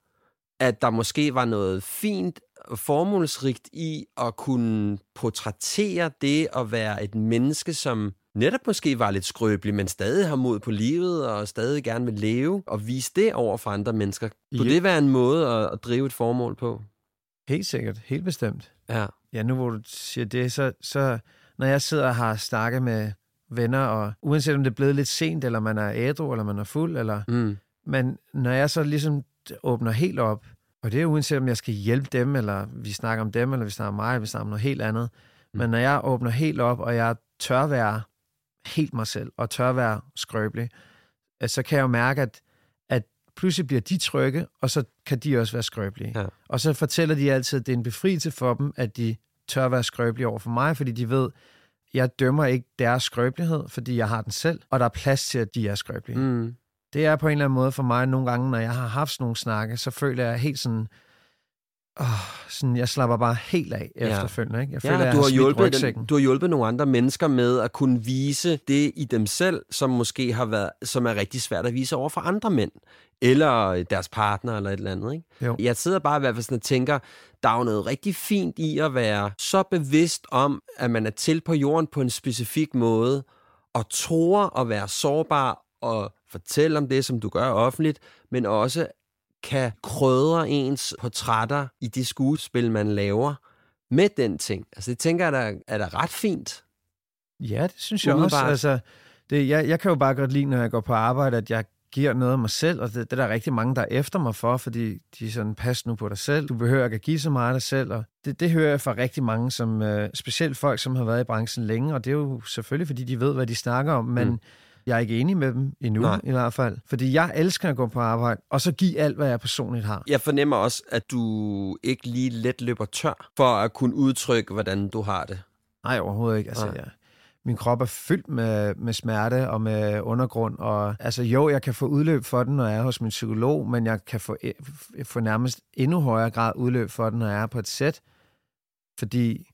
B: at der måske var noget fint og formålsrigt i at kunne portrættere det at være et menneske, som netop måske var lidt skrøbelig, men stadig har mod på livet og stadig gerne vil leve, og vise det over for andre mennesker. Kunne
A: Ja.
B: det være en måde at, at drive et formål på?
A: Helt sikkert. Helt bestemt.
B: Ja.
A: Ja, nu hvor du siger det, så, så når jeg sidder og har snakket med venner, og uanset om det er blevet lidt sent, eller man er ædru, eller man er fuld, eller,
B: Mm.
A: men når jeg så ligesom åbner helt op, og det er uanset om jeg skal hjælpe dem, eller vi snakker om dem, eller vi snakker om mig, eller vi snakker om noget helt andet,
B: Mm.
A: men når jeg åbner helt op, og jeg tør være helt mig selv, og tør være skrøbelig, så kan jeg jo mærke, at, at pludselig bliver de trygge, og så kan de også være skrøbelige.
B: Ja.
A: Og så fortæller de altid, at det er en befrielse for dem, at de tør være skrøbelige over for mig, fordi de ved, jeg dømmer ikke deres skrøbelighed, fordi jeg har den selv, og der er plads til, at de er skrøbelige.
B: Mm.
A: Det er på en eller anden måde for mig nogle gange, når jeg har haft sådan nogle snakke, så føler jeg helt sådan, åh, sådan jeg slapper bare helt af
B: Ja.
A: efterfølgende. Ikke? Jeg
B: Ja,
A: føler, jeg
B: du, har
A: smidt
B: hjulpet, den, du har hjulpet nogle andre mennesker med at kunne vise det i dem selv, som måske har været, som er rigtig svært at vise over for andre mænd, eller deres partner, eller et eller andet. Ikke?
A: Jo.
B: Jeg sidder bare i hvert fald sådan og tænker, der er jo noget rigtig fint i at være så bevidst om, at man er til på jorden på en specifik måde, og tror at være sårbar og fortælle om det, som du gør offentligt, men også kan krydre ens portrætter i de skuespil, man laver, med den ting. Altså det tænker jeg, der er da ret fint.
A: Ja, det synes jeg også.
B: Umiddelbart.
A: Altså, det, jeg, jeg kan jo bare godt lide, når jeg går på arbejde, at jeg giver noget af mig selv, og det, det er der rigtig mange, der er efter mig for, fordi de er sådan, pas nu på dig selv, du behøver ikke at give så meget af dig selv, og det, det hører jeg fra rigtig mange, som, øh, specielt folk, som har været i branchen længe, og det er jo selvfølgelig, fordi de ved, hvad de snakker om, men
B: Mm.
A: Jeg er ikke enig med dem endnu,
B: Nej.
A: i hvert fald. Fordi jeg elsker at gå på arbejde, og så give alt, hvad jeg personligt har.
B: Jeg fornemmer også, at du ikke lige let løber tør for at kunne udtrykke, hvordan du har det.
A: Nej, overhovedet ikke. Altså,
B: Nej.
A: jeg, min krop er fyldt med, med smerte og med undergrund. Og, altså jo, jeg kan få udløb for den, når jeg er hos min psykolog, men jeg kan få, få nærmest endnu højere grad udløb for den, når jeg er på et sæt. Fordi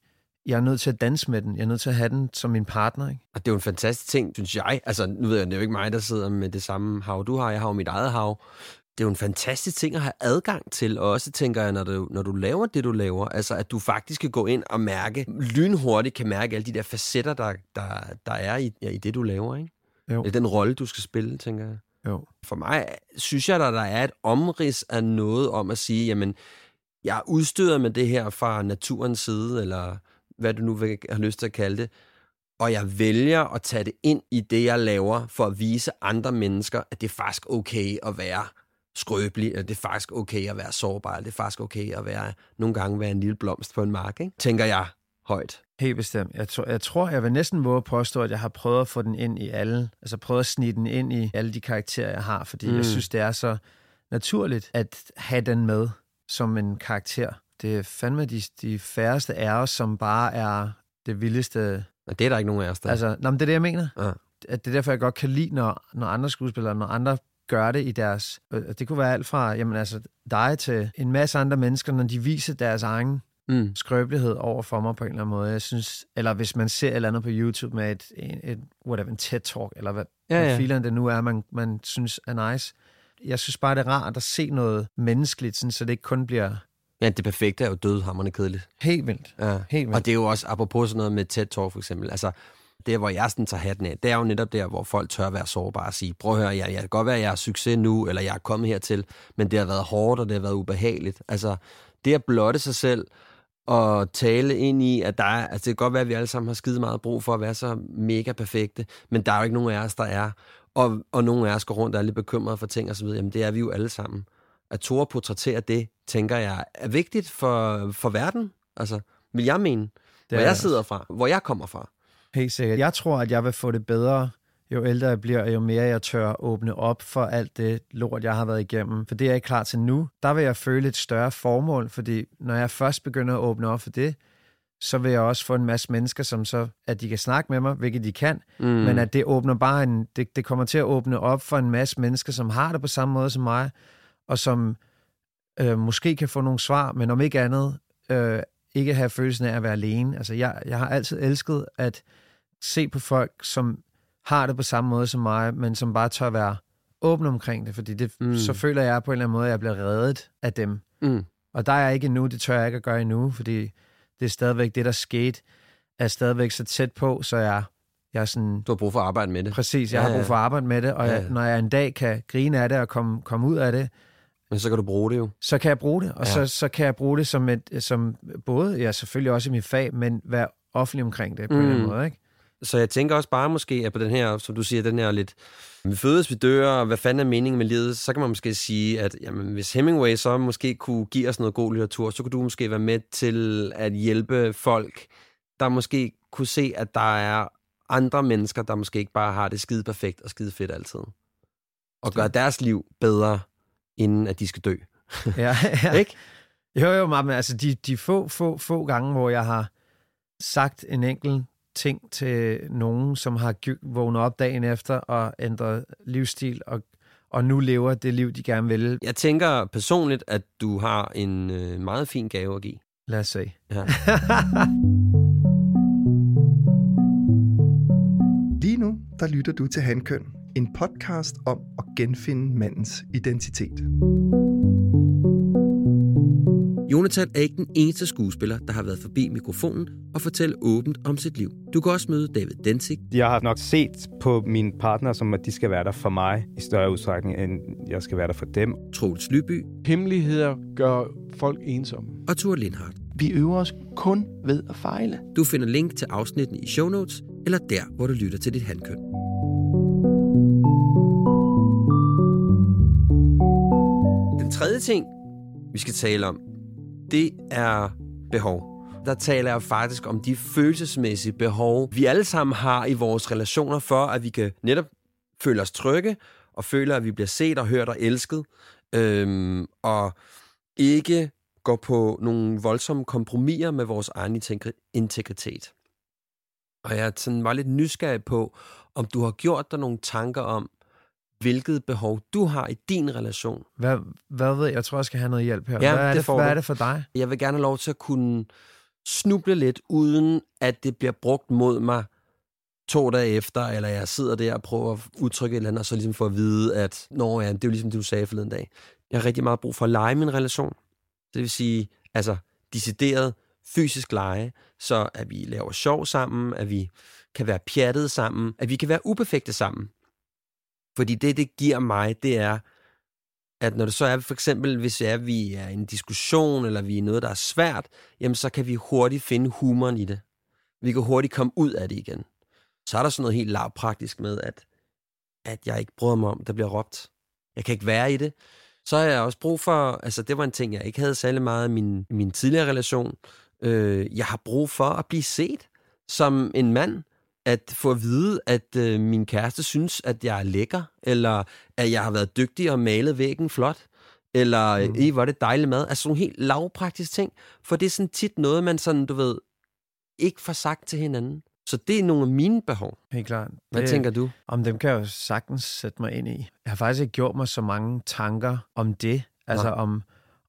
A: jeg er nødt til at danse med den. Jeg er nødt til at have den som min partner. Ikke?
B: Og det er jo en fantastisk ting, synes jeg. Altså, nu ved jeg, det er jo ikke mig, der sidder med det samme hav, du har. Jeg har jo mit eget hav. Det er jo en fantastisk ting at have adgang til, og også tænker jeg, når du, når du laver det, du laver, altså at du faktisk kan gå ind og mærke, lynhurtigt kan mærke alle de der facetter, der, der, der er i, ja, i det, du laver, ikke?
A: Jo.
B: Eller den rolle, du skal spille, tænker jeg.
A: Jo.
B: For mig synes jeg, at der er et omrids af noget om at sige, jamen, jeg er udstyret med det her fra naturens side, eller hvad du nu vil have lyst til at kalde det, og jeg vælger at tage det ind i det, jeg laver, for at vise andre mennesker, at det er faktisk okay at være skrøbelig, eller det er faktisk okay at være sårbar, eller det er faktisk okay at være, nogle gange være en lille blomst på en mark, ikke? tænker jeg højt.
A: Helt bestemt. Jeg, tror, jeg tror, jeg vil næsten våge at påstå, at jeg har prøvet at få den ind i alle, altså prøvet at snige den ind i alle de karakterer, jeg har, fordi mm. jeg synes, det er så naturligt at have den med som en karakter. Det er fandme de, de færreste af os, som bare er det vildeste.
B: Og det er der ikke nogen af os, der.
A: Altså, nå, men det er det, jeg mener.
B: Ja.
A: At det er derfor, jeg godt kan lide, når, når andre skuespillere, når andre gør det i deres... Det kunne være alt fra jamen, altså, dig til en masse andre mennesker, når de viser deres egen
B: mm.
A: skrøbelighed over for mig på en eller anden måde. Jeg synes, eller hvis man ser et eller andet på YouTube med et, et, et whatever, en TED-talk, eller hvad,
B: Ja,
A: ja, fileren det nu er, man, man synes er nice. Jeg synes bare, det er rart at se noget menneskeligt, sådan, så det ikke kun bliver
B: Ja, det perfekte er jo dødhammerende kedeligt.
A: helt vildt.
B: Ja.
A: Helt vildt.
B: Og det er jo også, apropos sådan noget med TED Talk for eksempel, altså der, hvor jeg sådan tager hatten af, det er jo netop der, hvor folk tør være sårbare og sige, prøv at høre, jeg, jeg kan godt være, at jeg har succes nu, eller jeg er kommet hertil, men det har været hårdt, og det har været ubehageligt. Altså, det at blotte sig selv, og tale ind i, at der er, altså det kan godt være, at vi alle sammen har skide meget brug for at være så mega perfekte, men der er jo ikke nogen af os, der er. Og, og nogen af os går rundt og er lidt bekymrede for ting og så videre. Jamen det er vi jo alle sammen. At tore portrættere det, tænker jeg, er vigtigt for, for verden. Altså, vil jeg mene. Hvor
A: er
B: jeg
A: det
B: sidder fra, hvor jeg kommer fra.
A: Helt sikkert. Jeg tror, at jeg vil få det bedre, jo ældre jeg bliver, jo mere jeg tør åbne op for alt det lort, jeg har været igennem. For det er jeg ikke klar til nu. Der vil jeg føle et større formål, fordi når jeg først begynder at åbne op for det, så vil jeg også få en masse mennesker, som så, at de kan snakke med mig, hvilket de kan, mm. men at det åbner bare en, det, det kommer til at åbne op for en masse mennesker, som har det på samme måde som mig, og som øh, måske kan få nogle svar, men om ikke andet, øh, ikke have følelsen af at være alene. Altså, jeg, jeg har altid elsket at se på folk, som har det på samme måde som mig, men som bare tør være åbne omkring det, fordi det, mm. så føler jeg på en eller anden måde, at jeg bliver reddet af dem.
B: Mm.
A: Og der er jeg ikke endnu, det tør jeg ikke at gøre endnu, fordi det er stadigvæk det, der skete, er stadigvæk så tæt på, så jeg, jeg er sådan...
B: Du har brug for at arbejde med det.
A: Præcis, jeg ja, har brug for at arbejde med det, og ja, ja. Jeg, når jeg en dag kan grine af det og komme, komme ud af det,
B: men så kan du bruge det jo.
A: Så kan jeg bruge det, og ja. så, så kan jeg bruge det som, et, som både, ja selvfølgelig også i mit fag, men være offentlig omkring det på mm. en eller anden måde, ikke?
B: Så jeg tænker også bare måske, at på den her, som du siger, den her lidt, vi fødes, vi dør, og hvad fanden er meningen med livet, så kan man måske sige, at jamen, hvis Hemingway så måske kunne give os noget god litteratur, så kunne du måske være med til at hjælpe folk, der måske kunne se, at der er andre mennesker, der måske ikke bare har det skide perfekt og skide fedt altid. Og gøre deres liv bedre, inden at de skal dø.
A: Ja, ja.
B: ikke?
A: Jo, jo, men altså de, de få, få, få gange, hvor jeg har sagt en enkelt ting til nogen, som har vågnet op dagen efter og ændret livsstil og, og nu lever det liv, de gerne vil.
B: Jeg tænker personligt, at du har en øh, meget fin gave at give.
A: Lad os se. Ja.
D: Lige nu, der lytter du til Handkøn, en podcast om at genfinde mandens identitet.
B: Jonathan er ikke den eneste skuespiller, der har været forbi mikrofonen og fortælle åbent om sit liv. Du kan også møde David Densig.
C: Jeg har nok set på mine partner, som at de skal være der for mig i større udstrækning, end jeg skal være der for dem.
B: Troels Lyby.
E: Hemmeligheder gør folk ensomme.
B: Og Thor Lindhardt.
E: Vi øver os kun ved at fejle.
B: Du finder link til afsnitten i show notes, eller der, hvor du lytter til dit handkøn. Tredje ting, vi skal tale om, det er behov. Der taler jeg faktisk om de følelsesmæssige behov, vi alle sammen har i vores relationer for, at vi kan netop føle os trygge, og føle, at vi bliver set og hørt og elsket, øhm, og ikke gå på nogle voldsomme kompromiser med vores egen integritet. Og jeg sådan var lidt nysgerrig på, om du har gjort dig nogle tanker om, hvilket behov du har i din relation.
A: Hvad, hvad ved jeg? Jeg tror, jeg skal have noget hjælp her.
B: Ja,
A: hvad, er
B: det,
A: det, hvad er det for dig?
B: Jeg vil gerne have lov til at kunne snuble lidt, uden at det bliver brugt mod mig to dage efter, eller jeg sidder der og prøver at udtrykke et eller andet, og så ligesom få at vide, at Nå, ja, det er jo ligesom det, du sagde forleden dag. Jeg har rigtig meget brug for at lege min relation. Det vil sige, altså, decideret fysisk lege, så at vi laver sjov sammen, at vi kan være pjattet sammen, at vi kan være uperfekte sammen. Fordi det, det giver mig, det er, at når det så er, for eksempel, hvis er, vi er i en diskussion, eller vi er noget, der er svært, jamen så kan vi hurtigt finde humoren i det. Vi kan hurtigt komme ud af det igen. Så er der sådan noget helt lavpraktisk med, at, at jeg ikke bryder mig om, der bliver råbt. Jeg kan ikke være i det. Så har jeg også brug for, altså det var en ting, jeg ikke havde særlig meget i min, min tidligere relation. Øh, jeg har brug for at blive set som en mand, at få at vide, at øh, min kæreste synes, at jeg er lækker, eller at jeg har været dygtig og malet væggen flot, eller mm. hvor er det dejligt mad. Altså nogle helt lavpraktiske ting, for det er sådan tit noget, man sådan, du ved, ikke får sagt til hinanden. Så det er nogle af mine behov.
A: Helt klart.
B: Hvad det, tænker du?
A: Om dem kan jeg jo sagtens sætte mig ind i. Jeg har faktisk ikke gjort mig så mange tanker om det. Altså ja. om,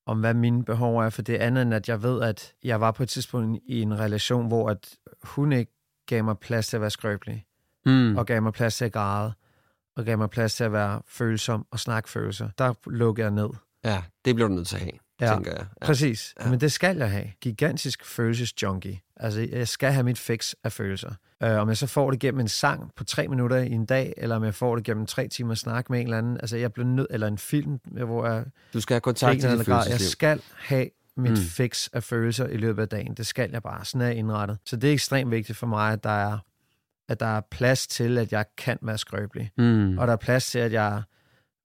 A: om hvad mine behov er, for det andet end, at jeg ved, at jeg var på et tidspunkt i en relation, hvor at hun ikke gav mig plads til at være skrøbelig, mm. og gav mig plads til at græde, og gav mig plads til at være følsom og snakke følelser. Der lukkede jeg ned.
B: Ja, det bliver du nødt til at have, ja, tænker jeg.
A: Ja. Præcis, ja. men det skal jeg have. Gigantisk følelsesjunkie. Altså, jeg skal have mit fix af følelser. Uh, om jeg så får det gennem en sang på tre minutter i en dag, eller om jeg får det gennem tre timer snak med en eller anden, altså jeg bliver nødt, eller en film, hvor jeg...
B: Du skal have kontakt til dit
A: Jeg skal have mit mm. fix af følelser i løbet af dagen. Det skal jeg bare. Sådan er jeg indrettet. Så det er ekstremt vigtigt for mig, at der er, at der er plads til, at jeg kan være skrøbelig. Mm. Og der er plads til, at jeg...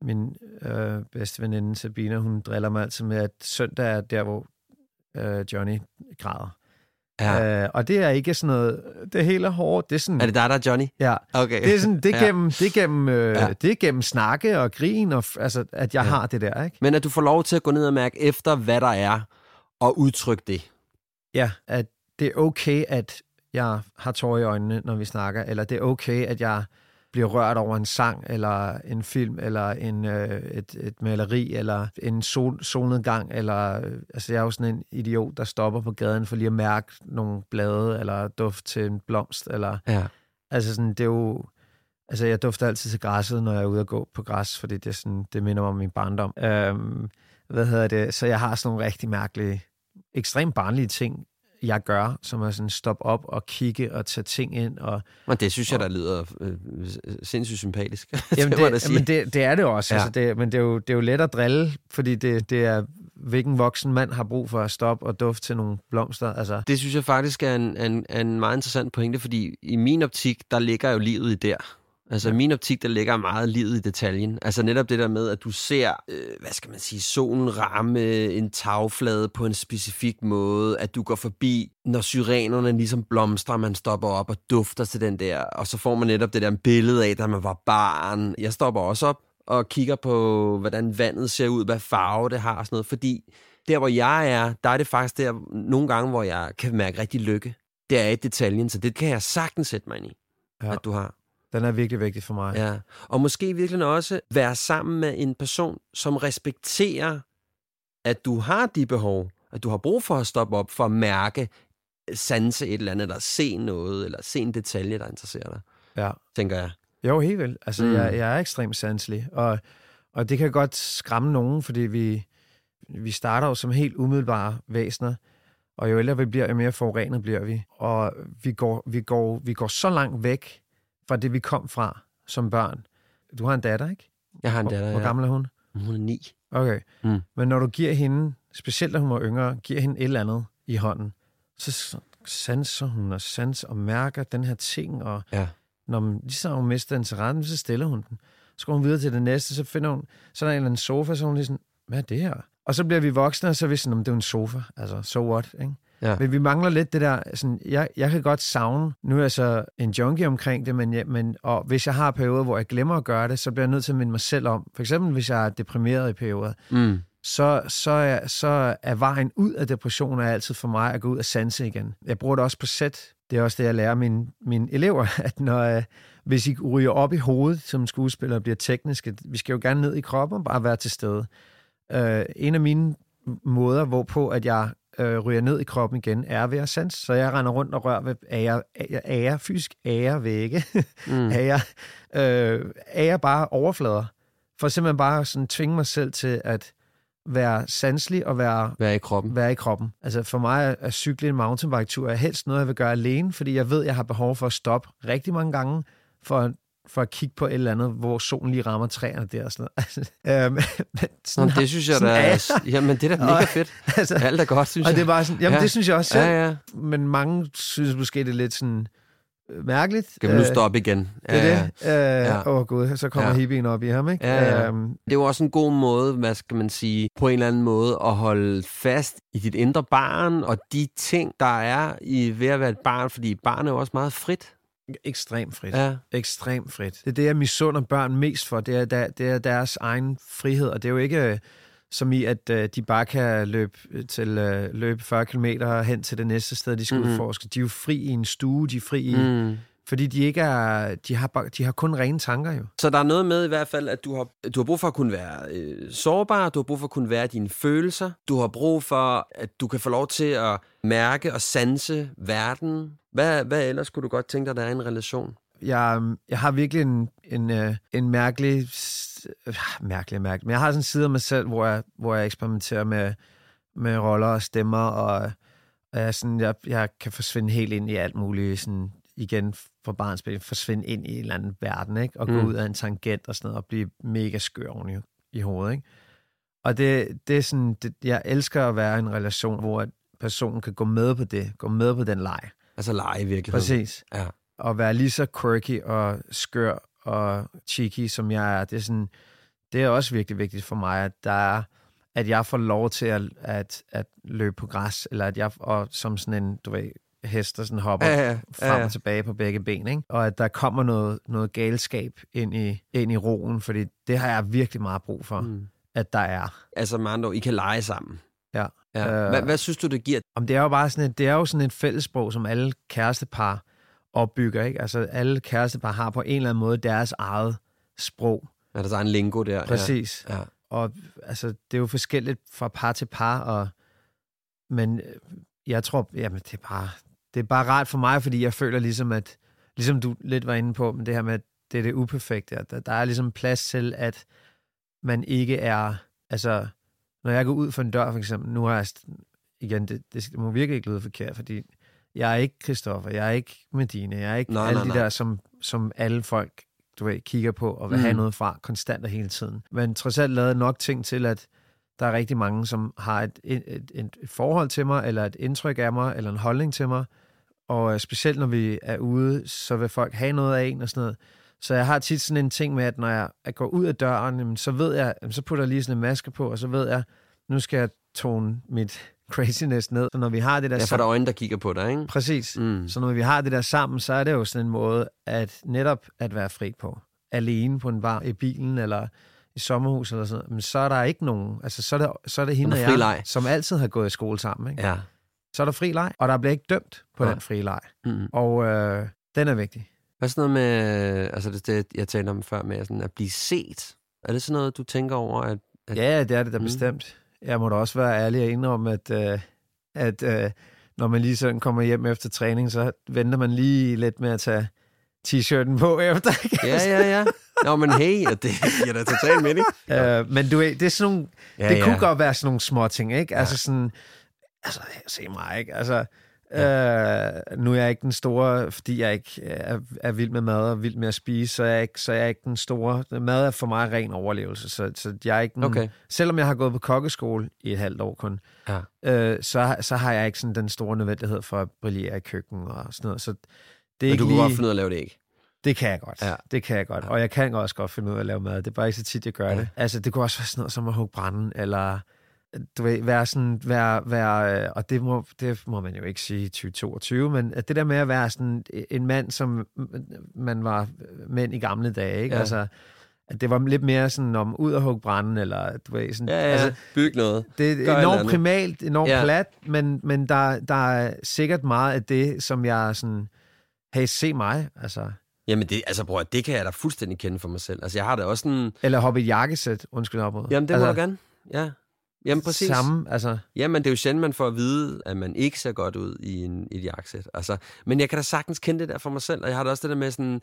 A: Min øh, bedste veninde Sabina, hun driller mig altid med, at søndag er der, hvor øh, Johnny græder.
B: Ja.
A: Øh, og det er ikke sådan noget, det hele er hårdt. Det er sådan,
B: Er det dig, der er Johnny?
A: Ja,
B: Okay.
A: det er, sådan, det er
B: Ja.
A: gennem, det er gennem, øh,
B: Ja.
A: ja. det er gennem snakke og grin, og, altså, at jeg ja. har det der, ikke?
B: Men at du får lov til at gå ned og mærke efter, hvad der er, og udtrykke det.
A: Ja, at det er okay, at jeg har tårer i øjnene, når vi snakker, eller det er okay, at jeg bliver rørt over en sang, eller en film, eller en, øh, et, et maleri, eller en sol, solnedgang, eller øh, altså jeg er jo sådan en idiot, der stopper på gaden for lige at mærke nogle blade, eller duft til en blomst, eller
B: Ja.
A: altså sådan, det er jo, altså jeg dufter altid til græsset, når jeg er ude at gå på græs, fordi det, er sådan, det minder mig om min barndom. Øhm, hvad hedder det? Så jeg har sådan nogle rigtig mærkelige, ekstremt barnlige ting, jeg gør, som er sådan stoppe op og kigge og tage ting ind. Og,
B: Men det synes jeg, der lyder øh, sindssygt sympatisk.
A: jamen
B: det,
A: det, men det, det er det også,
B: ja.
A: altså det, men det er, jo, det er jo let at drille, fordi det, det er, hvilken voksen mand har brug for at stoppe og dufte til nogle blomster. Altså,
B: Det synes jeg faktisk er en, en, en meget interessant pointe, fordi i min optik, der ligger jo livet i der. Altså ja. min optik, der ligger meget livet i detaljen. Altså netop det der med, at du ser, øh, hvad skal man sige, solen ramme en tagflade på en specifik måde, at du går forbi, når syrenerne ligesom blomstrer, man stopper op og dufter til den der, og så får man netop det der billede af, da man var barn. Jeg stopper også op og kigger på, hvordan vandet ser ud, hvad farve det har og sådan noget, fordi der, hvor jeg er, der er det faktisk der nogle gange, hvor jeg kan mærke rigtig lykke. Det er i detaljen, så det kan jeg sagtens sætte mig ind i. Ja. at du har.
A: Den er virkelig vigtig for mig.
B: Ja. Og måske virkelig også være sammen med en person, som respekterer, at du har de behov, at du har brug for at stoppe op for at mærke, sanse et eller andet, eller se noget, eller se en detalje, der interesserer dig,
A: ja.
B: tænker jeg.
A: Jo, helt vildt. Altså,
B: mm.
A: jeg, jeg er ekstremt sanselig, og, og det kan godt skræmme nogen, fordi vi, vi starter jo som helt umiddelbare væsener, og jo ældre vi bliver, jo mere forurenet bliver vi. Og vi går, vi, går, vi går så langt væk fra det, vi kom fra som børn. Du har en datter, ikke?
B: Jeg har en
A: Hvor,
B: datter,
A: hvor
B: ja.
A: gammel er hun?
B: Hun er ni.
A: Okay.
B: Mm.
A: Men når du giver hende, specielt da hun var yngre, giver hende et eller andet i hånden, så sanser hun og sans og mærker den her ting, og
B: Ja.
A: når man, lige så hun mister interessen, så stiller hun den. Så går hun videre til det næste, så finder hun, så er der en eller anden sofa, så er hun lige sådan, hvad er det her? Og så bliver vi voksne, og så er vi sådan, om det er en sofa. Altså, so what, ikke?
B: Ja.
A: Men vi mangler lidt det der, sådan, jeg, jeg kan godt savne, nu er jeg så en junkie omkring det, men, jeg, men og hvis jeg har perioder, hvor jeg glemmer at gøre det, så bliver jeg nødt til at minde mig selv om. For eksempel, hvis jeg er deprimeret i perioder,
B: Mm.
A: så, så, er, så er vejen ud af depression er altid for mig at gå ud og sanse igen. Jeg bruger det også på sæt. Det er også det, jeg lærer mine, mine elever, at når, øh, hvis I ryger op i hovedet som skuespiller og bliver tekniske, vi skal jo gerne ned i kroppen og bare være til stede. Øh, en af mine måder, hvorpå at jeg øh, ryger ned i kroppen igen, er ved at sanse. Så jeg render rundt og rører ved ære, ære, ære fysisk ære vægge,
B: Mm.
A: ære, øh, ære bare overflader. For simpelthen bare sådan tvinge mig selv til at være sanselig og være,
B: Være i kroppen.
A: være i kroppen. Altså for mig er at cykle en mountainbike-tur er helst noget, jeg vil gøre alene, fordi jeg ved, at jeg har behov for at stoppe rigtig mange gange, for, for at kigge på et eller andet, hvor solen lige rammer træerne der og sådan noget. øhm, men
B: Nå,
A: sådan,
B: det synes jeg,
A: er
B: er... Jamen, det er da mega
A: Og-
B: fedt.
A: altså,
B: Alt er godt, synes
A: og
B: jeg.
A: det er bare sådan, jamen
B: Ja.
A: det synes jeg også selv,
B: Ja, ja.
A: men mange synes måske, det er lidt sådan øh, mærkeligt.
B: Skal vi nu
A: Øh,
B: stoppe igen?
A: Det er det. Åh
B: Ja.
A: øh, oh, gud, så kommer
B: ja.
A: hippien op i ham, ikke?
B: Ja, ja.
A: Øhm,
B: Det er jo også en god måde, hvad skal man sige, på en eller anden måde at holde fast i dit indre barn og de ting, der er i ved at være et barn, fordi barn er jo også meget frit.
A: Ekstremt frit.
B: Ja.
A: Ekstremt frit. Det er det, jeg misunder børn mest for. Det er, det er deres egen frihed, og det er jo ikke øh, som i, at øh, de bare kan løbe, til, øh, løbe 40 km hen til det næste sted, de skal mm-hmm. udforske. De er jo fri i en stue, de er fri i...
B: Mm.
A: Fordi de ikke er... De har, de har kun rene tanker jo.
B: Så der er noget med i hvert fald, at du har, du har brug for at kunne være øh, sårbar, du har brug for at kunne være dine følelser, du har brug for, at du kan få lov til at mærke og sanse verden. Hvad, hvad ellers kunne du godt tænke dig, der er en relation?
A: Jeg, jeg har virkelig en, en, øh, en mærkelig... øh, Mærkelig, mærkelig. Men jeg har sådan en side af mig selv, hvor jeg, hvor jeg eksperimenterer med, med roller og stemmer, og, og jeg, sådan, jeg, jeg kan forsvinde helt ind i alt muligt, sådan igen fra barnsben, forsvinde ind i en eller anden verden, ikke? og mm.
B: Mm.
A: gå ud af en tangent og sådan noget, og blive mega skør oven i, i hovedet. Ikke? Og det, det er sådan, det, jeg elsker at være i en relation, hvor personen kan gå med på det, gå med på den leg.
B: Altså lege i virkeligheden.
A: Præcis.
B: Ja.
A: At være lige så quirky og skør og cheeky, som jeg er, det er, sådan, det er også virkelig vigtigt for mig, at der er, at jeg får lov til at, at, at løbe på græs, eller at jeg og som sådan en, du ved, hest, der sådan hopper
B: Ja, ja, ja,
A: frem og tilbage på begge ben, ikke? Og at der kommer noget, noget galskab ind i, ind i roen, fordi det har jeg virkelig meget brug for, mm. at der er.
B: Altså, med andre ord, I kan lege sammen.
A: Ja.
B: Ja.
A: Øh,
B: Hvad, hvad synes du, det giver?
A: Om det er jo bare sådan et, det er jo sådan et fællessprog, som alle kærestepar opbygger, ikke? Altså alle kærestepar har på en eller anden måde deres eget sprog.
B: Er der så en lingo der?
A: Præcis.
B: Ja. ja.
A: Og altså, det er jo forskelligt fra par til par, og, men øh, jeg tror, jamen, det er bare, det er bare rart for mig, fordi jeg føler ligesom, at, ligesom du lidt var inde på, men det her med, at det er det uperfekte, at der, der er ligesom plads til, at man ikke er, altså, når jeg går ud for en dør, for eksempel, nu har jeg, igen, det, det må virkelig ikke lyde forkert, fordi jeg er ikke Christoffer, jeg er ikke Medina, jeg er ikke
B: Nej,
A: alle
B: nej,
A: de
B: nej.
A: der, som, som alle folk du ved, kigger på og vil
B: Mm.
A: have noget fra konstant og hele tiden. Men trods alt lavet nok ting til, at der er rigtig mange, som har et, et, et, et forhold til mig, eller et indtryk af mig, eller en holdning til mig. Og øh, specielt når vi er ude, så vil folk have noget af en og sådan noget. Så jeg har tit sådan en ting med, at når jeg, går ud af døren, så ved jeg, så putter jeg lige sådan en maske på, og så ved jeg, nu skal jeg tone mit craziness ned. Så når vi har det der
B: Ja, for der er øjne, der kigger på dig, ikke?
A: Præcis.
B: Mm.
A: Så når vi har det der sammen, så er det jo sådan en måde at netop at være fri på. Alene på en bar i bilen eller i sommerhus eller sådan noget. Men så er der ikke nogen. Altså, så er det, så er det hende og jeg,
B: leg.
A: som altid har gået i skole sammen. Ikke?
B: Ja.
A: Så er der fri leg, og der bliver ikke dømt på
B: Nej.
A: den fri leg.
B: Mm.
A: Og øh, den er vigtig.
B: Hvad er sådan noget med, altså det, det jeg talte om før med sådan at blive set? Er det sådan noget, du tænker over, at... at
A: Ja, det er det da
B: Mm.
A: bestemt. Jeg må da også være ærlig og indrømme, at, øh, at øh, når man lige sådan kommer hjem efter træning, så venter man lige lidt med at tage t-shirten på efter.
B: Ja, ja, ja. Nå, men hey, og det giver da totalt mening.
A: Øh, men du det er sådan nogle,
B: Ja,
A: ja, det kunne
B: ja.
A: godt være sådan nogle små ting, ikke? Altså sådan, altså se mig, ikke? Altså, øh, nu er jeg ikke den store, fordi jeg ikke er, er vild med mad og vild med at spise, så er jeg ikke, så er jeg ikke den store. Mad er for mig ren overlevelse, så, så jeg er ikke den,
B: Okay.
A: selvom jeg har gået på kokkeskole i et halvt år kun,
B: Ja.
A: øh, så, så har jeg ikke sådan den store nødvendighed for at brillere i køkken og sådan noget, så det er
B: Men du kunne
A: lige...
B: godt finde ud af at lave det ikke.
A: Det kan jeg godt.
B: Ja.
A: Ja. Det kan jeg godt. Og jeg kan også godt finde ud af at lave mad. Det er bare ikke så tit, jeg gør
B: Ja.
A: ja. det. Altså, det kunne også være sådan noget som at hugge branden, eller du ved, være sådan, være, være, øh, og det må, det må man jo ikke sige i 2022, men at det der med at være sådan en mand, som man var mænd i gamle dage, ikke?
B: Ja.
A: Altså, at det var lidt mere sådan om ud og hugge branden, eller du ved, sådan,
B: Ja, ja,
A: altså,
B: byg noget.
A: det
B: Gør et
A: er
B: eller
A: enormt primalt, enormt
B: Ja.
A: plat, men, men der, der er sikkert meget af det, som jeg sådan, hey, se mig, altså.
B: Jamen, det, altså, bror, det kan jeg da fuldstændig kende for mig selv. Altså, jeg har da også sådan...
A: Eller hoppe i jakkesæt, undskyld op mod.
B: Jamen, det må du gerne. Ja. Jamen, præcis.
A: Samme, altså.
B: Jamen, det er jo sjældent, man får at vide, at man ikke ser godt ud i, en, i et jakkesæt. Altså, men jeg kan da sagtens kende det der for mig selv, og jeg har da også det der med sådan...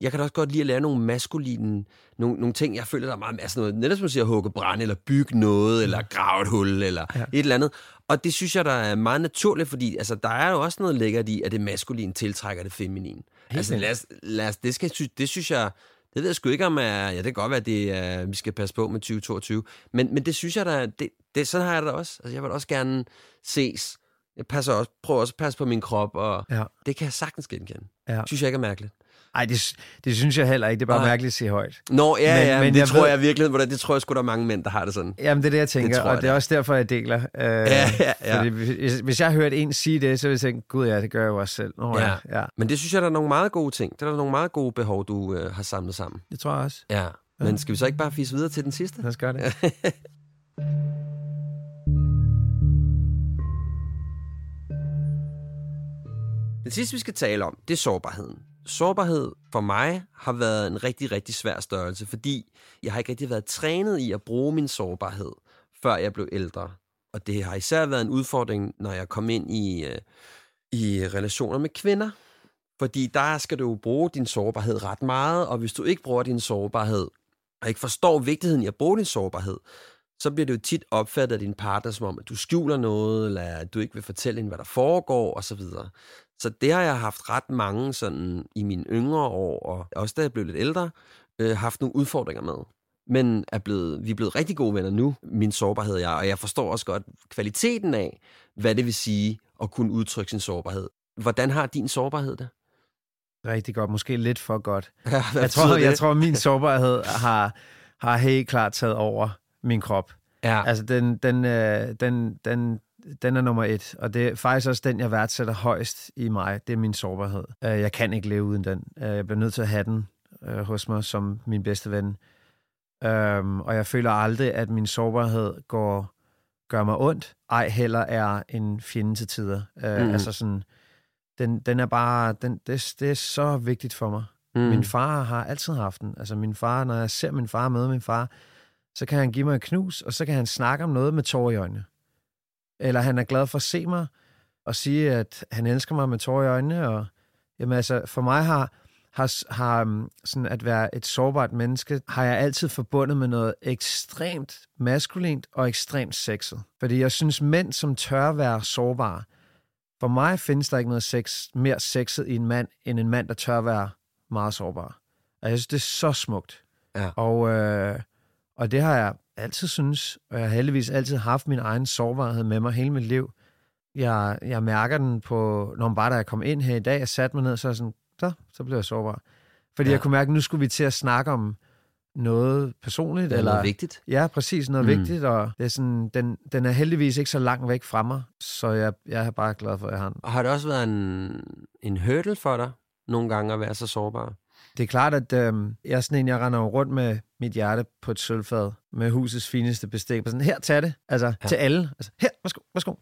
B: Jeg kan da også godt lide at lære nogle maskuline, nogle, nogle ting, jeg føler, der er meget altså noget, netop som man siger, hugge brand, eller bygge noget, eller grave et hul, eller ja. et eller andet. Og det synes jeg, der er meget naturligt, fordi altså, der er jo også noget lækkert i, at det maskuline tiltrækker det feminine. Altså,
A: vildt.
B: lad os, lad os, det, skal, det synes jeg, det ved jeg sgu ikke om, er, ja, det kan godt være, at det er, vi skal passe på med 2022, men, men det synes jeg da, det, det, sådan har jeg det også. Altså, jeg vil også gerne ses. Jeg passer også, prøver også at passe på min krop, og
A: Ja.
B: det kan jeg sagtens genkende.
A: Ja.
B: Synes jeg ikke er mærkeligt.
A: Ej, det, det synes jeg heller ikke. Det er bare
B: Nej.
A: mærkeligt at sige højt.
B: Nå, ja, men, ja, men, det
A: jeg
B: tror
A: ved-
B: jeg virkelig, hvordan, det tror jeg sgu, der er mange mænd, der har det sådan.
A: Jamen, det er det, jeg tænker,
B: jeg
A: og det er også derfor, jeg deler. Øh,
B: Ja, ja, ja.
A: Fordi hvis, hvis jeg hørte en sige det, så ville jeg tænke, gud ja, det gør jeg jo også selv. Nå, ja. ja.
B: Men det synes jeg, der er nogle meget gode ting. Det er der nogle meget gode behov, du øh, har samlet sammen.
A: Det tror jeg også.
B: Ja. Men skal vi så ikke bare fise videre til den sidste?
A: Lad os gøre det.
B: Den sidste, vi skal tale om, det er sårbarheden. Sårbarhed for mig har været en rigtig, rigtig svær størrelse, fordi jeg har ikke rigtig været trænet i at bruge min sårbarhed, før jeg blev ældre. Og det har især været en udfordring, når jeg kom ind i, øh, i relationer med kvinder. Fordi der skal du jo bruge din sårbarhed ret meget, og hvis du ikke bruger din sårbarhed, og ikke forstår vigtigheden i at bruge din sårbarhed, så bliver det jo tit opfattet af din partner som om, at du skjuler noget, eller at du ikke vil fortælle hende, hvad der foregår, osv. Så det har jeg haft ret mange sådan i mine yngre år, og også da jeg blev lidt ældre, øh, haft nogle udfordringer med. Men er blevet, vi er blevet rigtig gode venner nu, min sårbarhed og jeg, og jeg forstår også godt kvaliteten af, hvad det vil sige at kunne udtrykke sin sårbarhed. Hvordan har din sårbarhed det?
A: Rigtig godt. Måske lidt for godt.
B: Ja,
A: jeg, tror, jeg tror, min sårbarhed har, har helt klart taget over min krop.
B: Ja.
A: Altså, den, den, øh, den, den, den er nummer et, og det er faktisk også den, jeg værdsætter højst i mig. Det er min sårbarhed. Øh, jeg kan ikke leve uden den. Øh, jeg bliver nødt til at have den øh, hos mig som min bedste ven. Øhm, og jeg føler aldrig, at min sårbarhed går gør mig ondt, ej heller er en fjende til tider.
B: Mhm.
A: Altså sådan, den, den er bare, den, det, det er så vigtigt for mig.
B: Mm.
A: Min far har altid haft den. Altså min far, når jeg ser min far møde min far, så kan han give mig en knus, og så kan han snakke om noget med tårer i øjnene. Eller han er glad for at se mig, og sige, at han elsker mig med tårer i øjnene. Og, jamen altså, for mig har, har, har um, sådan at være et sårbart menneske, har jeg altid forbundet med noget ekstremt maskulint og ekstremt sexet. Fordi jeg synes, mænd, som tør være sårbare, for mig findes der ikke noget sex, mere sexet i en mand, end en mand, der tør være meget sårbar. Og jeg synes, det er så smukt.
B: Ja.
A: Og, øh, og det har jeg altid synes, og jeg har heldigvis altid haft min egen sårbarhed med mig hele mit liv. Jeg, jeg mærker den på, når bare da jeg kom ind her i dag og satte mig ned, så sådan, så, så blev jeg sårbar. Fordi
B: Ja.
A: jeg kunne mærke, at nu skulle vi til at snakke om noget personligt.
B: Er
A: eller,
B: noget vigtigt.
A: Ja, præcis, noget
B: mm.
A: vigtigt, og det er sådan, den, den er heldigvis ikke så langt væk fra mig, så jeg, jeg er bare glad for, at jeg har den.
B: Og har det også været en, en hurdle for dig, nogle gange at være så sårbar?
A: Det er klart, at øh, jeg er sådan en, jeg render rundt med mit hjerte på et sølvfad med husets fineste bestik. Og Sådan, her, tag det. Altså,
B: Ja.
A: til alle. Altså, her, værsgo, værsgo.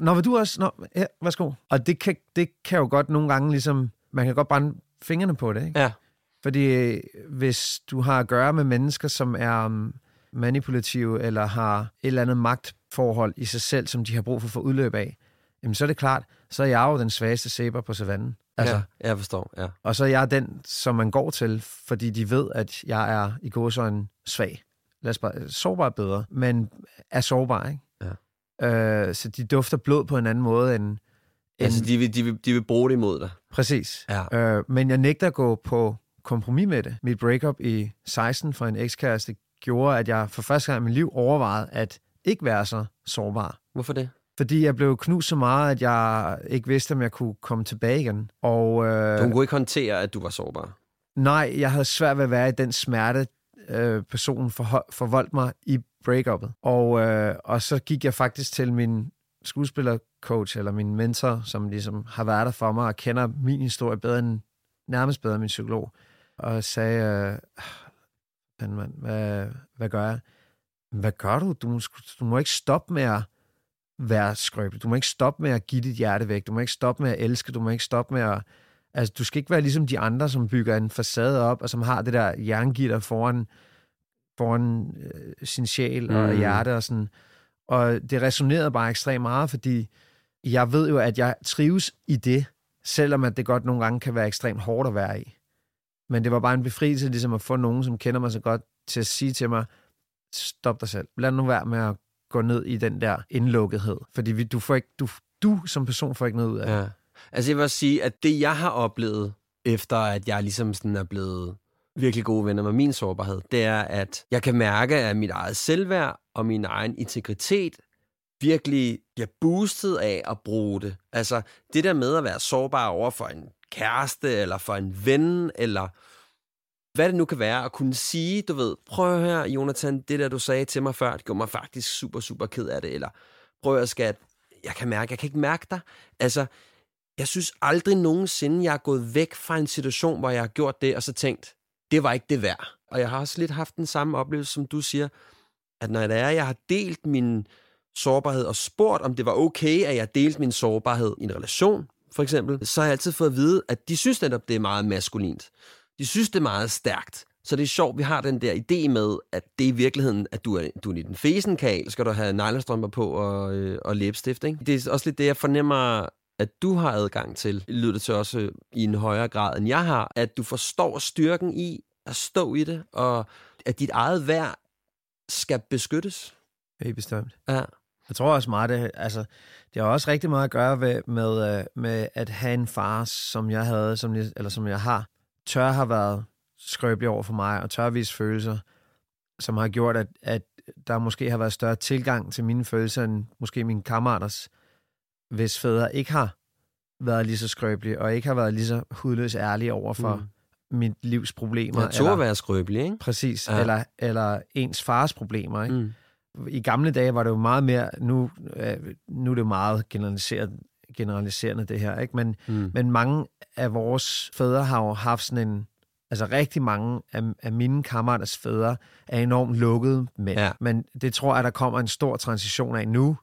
A: Nå, vil du også? Nå, her, værsgo. Og det kan, det kan jo godt nogle gange ligesom, man kan godt brænde fingrene på det, ikke?
B: Ja.
A: Fordi øh, hvis du har at gøre med mennesker, som er um, manipulative, eller har et eller andet magtforhold i sig selv, som de har brug for at få udløb af, jamen så er det klart, så er jeg jo den svageste sæber på savannen. Altså,
B: ja, jeg forstår, ja.
A: og så er jeg den, som man går til, fordi de ved, at jeg er i gåsøjne svag. Lad os bare, sårbar er bedre, men er sårbar, ikke? Ja. Øh, så de dufter blod på en anden måde end... end
B: Altså, de vil, de, vil, de vil bruge det imod dig.
A: Præcis.
B: Ja.
A: Øh, men jeg nægter at gå på kompromis med det. Mit breakup i 16 fra en ekskæreste gjorde, at jeg for første gang i mit liv overvejede at ikke være så sårbar.
B: Hvorfor det?
A: Fordi jeg blev knust så meget, at jeg ikke vidste, om jeg kunne komme tilbage igen. Og, øh,
B: Du kunne ikke håndtere, at du var sårbar.
A: Nej, jeg havde svært ved at være i den smerte, øh, personen for, forvoldt mig i breakuppet. Og, øh, og så gik jeg faktisk til min skuespillercoach, eller min mentor, som ligesom har været der for mig og kender min historie bedre end, nærmest bedre end min psykolog. Og sagde, øh, "Fanden, mand, hvad, hvad gør jeg? Hvad gør du? Du må, du må ikke stoppe med at være skrøbelig. Du må ikke stoppe med at give dit hjerte væk. Du må ikke stoppe med at elske. Du må ikke stoppe med at Altså, du skal ikke være ligesom de andre, som bygger en facade op, og som har det der jerngitter foran, foran øh, sin sjæl og
B: Mm.
A: hjerte og sådan. Og det resonerede bare ekstremt meget, fordi jeg ved jo, at jeg trives i det, selvom at det godt nogle gange kan være ekstremt hårdt at være i. Men det var bare en befrielse ligesom at få nogen, som kender mig så godt, til at sige til mig, stop dig selv. Lad nu være med at gå ned i den der indlukkethed. Fordi vi, du, får ikke, du, du som person får ikke noget ud af det.
B: Ja. Altså, jeg vil også sige, at det, jeg har oplevet, efter at jeg ligesom sådan er blevet virkelig gode venner med min sårbarhed, det er, at jeg kan mærke, at mit eget selvværd og min egen integritet virkelig bliver boostet af at bruge det. Altså, det der med at være sårbar over for en kæreste, eller for en ven, eller hvad det nu kan være, at kunne sige, du ved, prøv her, Jonathan, det der, du sagde til mig før, det gjorde mig faktisk super, super ked af det, eller prøv at skat, jeg kan mærke, jeg kan ikke mærke dig. Altså, jeg synes aldrig nogensinde, jeg er gået væk fra en situation, hvor jeg har gjort det, og så tænkt, det var ikke det værd. Og jeg har også lidt haft den samme oplevelse, som du siger, at når det er, jeg har delt min sårbarhed og spurgt, om det var okay, at jeg delte min sårbarhed i en relation, for eksempel, så har jeg altid fået at vide, at de synes netop, det er meget maskulint. De synes, det er meget stærkt. Så det er sjovt, vi har den der idé med, at det er i virkeligheden, at du er, du er i den fesen, Karl. Så skal du have nylonstrømper på og, øh, og læbestift. Ikke? Det er også lidt det, jeg fornemmer, at du har adgang til, lyder det til også øh, i en højere grad, end jeg har, at du forstår styrken i at stå i det, og at dit eget værd skal beskyttes.
A: Helt bestemt.
B: Ja.
A: Jeg tror også meget, det, altså, det har også rigtig meget at gøre med, med, øh, med at have en far, som jeg havde, som eller som jeg har, tør har været skrøbelig over for mig, og tør vise følelser, som har gjort, at, at der måske har været større tilgang til mine følelser, end måske mine kammeraters, hvis fædre ikke har været lige så skrøbelige, og ikke har været lige så hudløs ærlige over for mm. mit livs problemer.
B: Jeg tog at være skrøbelig, ikke?
A: Præcis,
B: Ja.
A: ja. eller, eller ens fars problemer. Ikke?
B: Mm.
A: I gamle dage var det jo meget mere, nu, øh, nu er det jo meget generaliseret, generaliserende det her, ikke? Men, mm. men mange af vores fædre har jo haft sådan en, altså rigtig mange af, af mine kammeraters fædre er enormt lukkede mænd. Ja. Men det tror jeg, der kommer en stor transition af nu.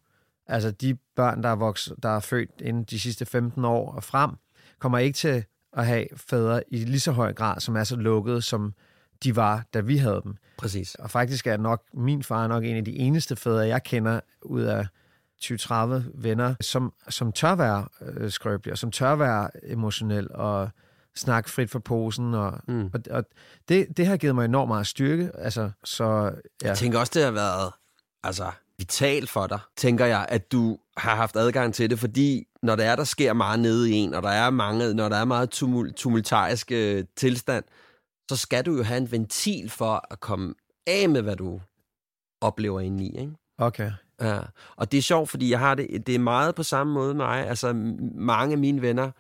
A: Altså de børn, der er, vokset, der er født inden de sidste 15 år og frem, kommer ikke til at have fædre i lige så høj grad, som er så lukkede, som de var, da vi havde dem.
B: Præcis.
A: Og faktisk er nok min far nok en af de eneste fædre, jeg kender ud af 20-30 venner, som, som tør være øh, skrøbelige, og som tør være emotionel og snakke frit for posen. Og, mm. og, og det, det har givet mig enormt meget styrke. Altså, så,
B: ja. Jeg tænker også, det har været altså, vital for dig, tænker jeg, at du har haft adgang til det, fordi når der er, der sker meget nede i en, og der er mange, når der er meget tumult, tumultarisk øh, tilstand, så skal du jo have en ventil for at komme af med, hvad du oplever indeni, ikke?
A: Okay.
B: Ja, og det er sjovt, fordi jeg har det, det er meget på samme måde med mig. Altså, mange af mine venner,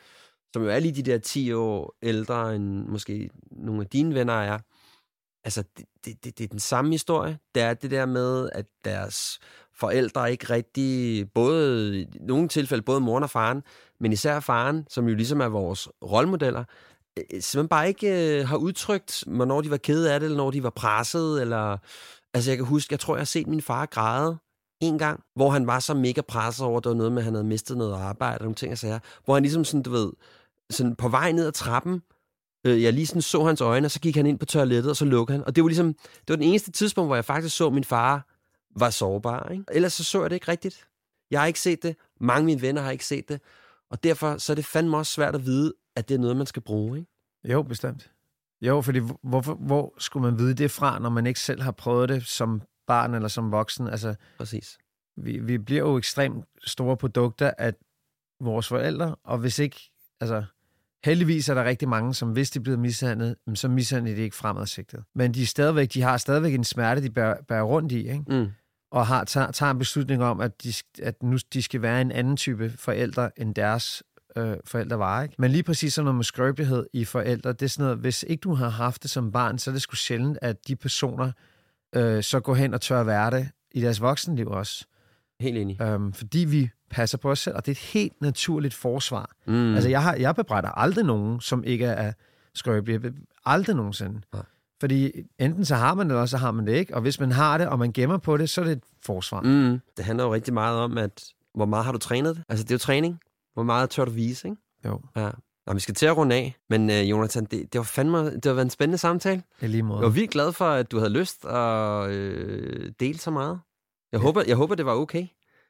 B: som jo er lige de der 10 år ældre end måske nogle af dine venner er, altså, det, det, det, det er den samme historie. Det er det der med, at deres forældre ikke rigtig, både i nogle tilfælde, både moren og faren, men især faren, som jo ligesom er vores rollemodeller, øh, øh, simpelthen bare ikke øh, har udtrykt, hvornår de var kede af det, eller når de var presset, eller... Altså, jeg kan huske, jeg tror, jeg har set min far græde en gang, hvor han var så mega presset over, at det var noget med, at han havde mistet noget arbejde, og nogle ting og sager, hvor han ligesom sådan, du ved, sådan på vej ned ad trappen, øh, jeg lige sådan så hans øjne, og så gik han ind på toilettet, og så lukkede han. Og det var ligesom, det var den eneste tidspunkt, hvor jeg faktisk så min far var sårbar. Ikke? Ellers så så jeg det ikke rigtigt. Jeg har ikke set det. Mange af mine venner har ikke set det. Og derfor så er det fandme også svært at vide, at det er noget, man skal bruge. Ikke?
A: Jo, bestemt. Jo, fordi hvor, hvor skulle man vide det fra, når man ikke selv har prøvet det som barn eller som voksen? Altså,
B: Præcis.
A: Vi, vi bliver jo ekstremt store produkter af vores forældre, og hvis ikke, altså, heldigvis er der rigtig mange, som hvis de er blevet mishandlet, så mishandler de ikke fremadsigtet. Men de, er stadigvæk, de har stadigvæk en smerte, de bærer, bærer rundt i, ikke? Mm og har, tager, tager en beslutning om, at de, at nu de skal være en anden type forældre, end deres øh, forældre var. Ikke? Men lige præcis sådan noget med skrøbelighed i forældre, det er sådan noget, hvis ikke du har haft det som barn, så er det sgu sjældent, at de personer øh, så går hen og tør være det i deres voksenliv også.
B: Helt enig.
A: Øhm, fordi vi passer på os selv, og det er et helt naturligt forsvar. Mm. Altså, jeg, har, jeg bebrejder aldrig nogen, som ikke er skrøbelige. Aldrig nogensinde. Ja. Fordi enten så har man det, eller så har man det ikke. Og hvis man har det, og man gemmer på det, så er det et forsvar.
B: Mm. Det handler jo rigtig meget om, at hvor meget har du trænet det? Altså, det er jo træning. Hvor meget tør du vise, ikke?
A: Jo.
B: Ja. Nå, vi skal til at runde af, men uh, Jonathan, det, det var fandme, det har været en spændende samtale.
A: I lige måde.
B: Jeg var virkelig glad for, at du havde lyst at øh, dele så meget. Jeg, ja. håber, jeg håber, det var okay.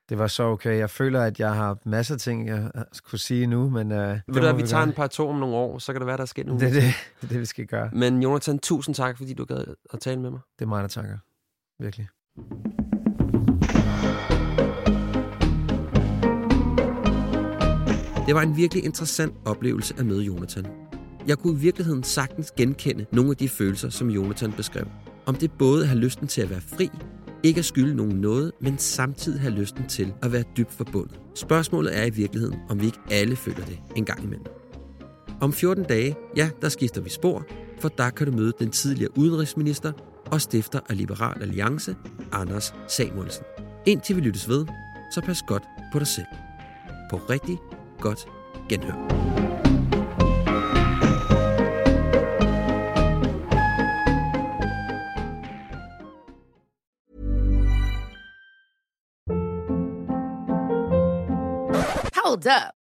A: Det var så okay. Jeg føler, at jeg har masser af ting, jeg skulle sige nu, men... Uh, Ved
B: du at vi tager gøre. en par to om nogle år, så kan det være, der er sket noget.
A: Det er det, det, er det, vi skal gøre.
B: Men Jonathan, tusind tak, fordi du gad at tale med mig.
A: Det er mig, der takker. Virkelig.
B: Det var en virkelig interessant oplevelse at møde Jonathan. Jeg kunne i virkeligheden sagtens genkende nogle af de følelser, som Jonathan beskrev. Om det både at have lysten til at være fri, ikke at skylde nogen noget, men samtidig have lysten til at være dybt forbundet. Spørgsmålet er i virkeligheden, om vi ikke alle føler det en gang imellem. Om 14 dage, ja, der skifter vi spor, for der kan du møde den tidligere udenrigsminister og stifter af Liberal Alliance, Anders Samuelsen. Indtil vi lyttes ved, så pas godt på dig selv. På rigtig godt genhør.
F: Hold up.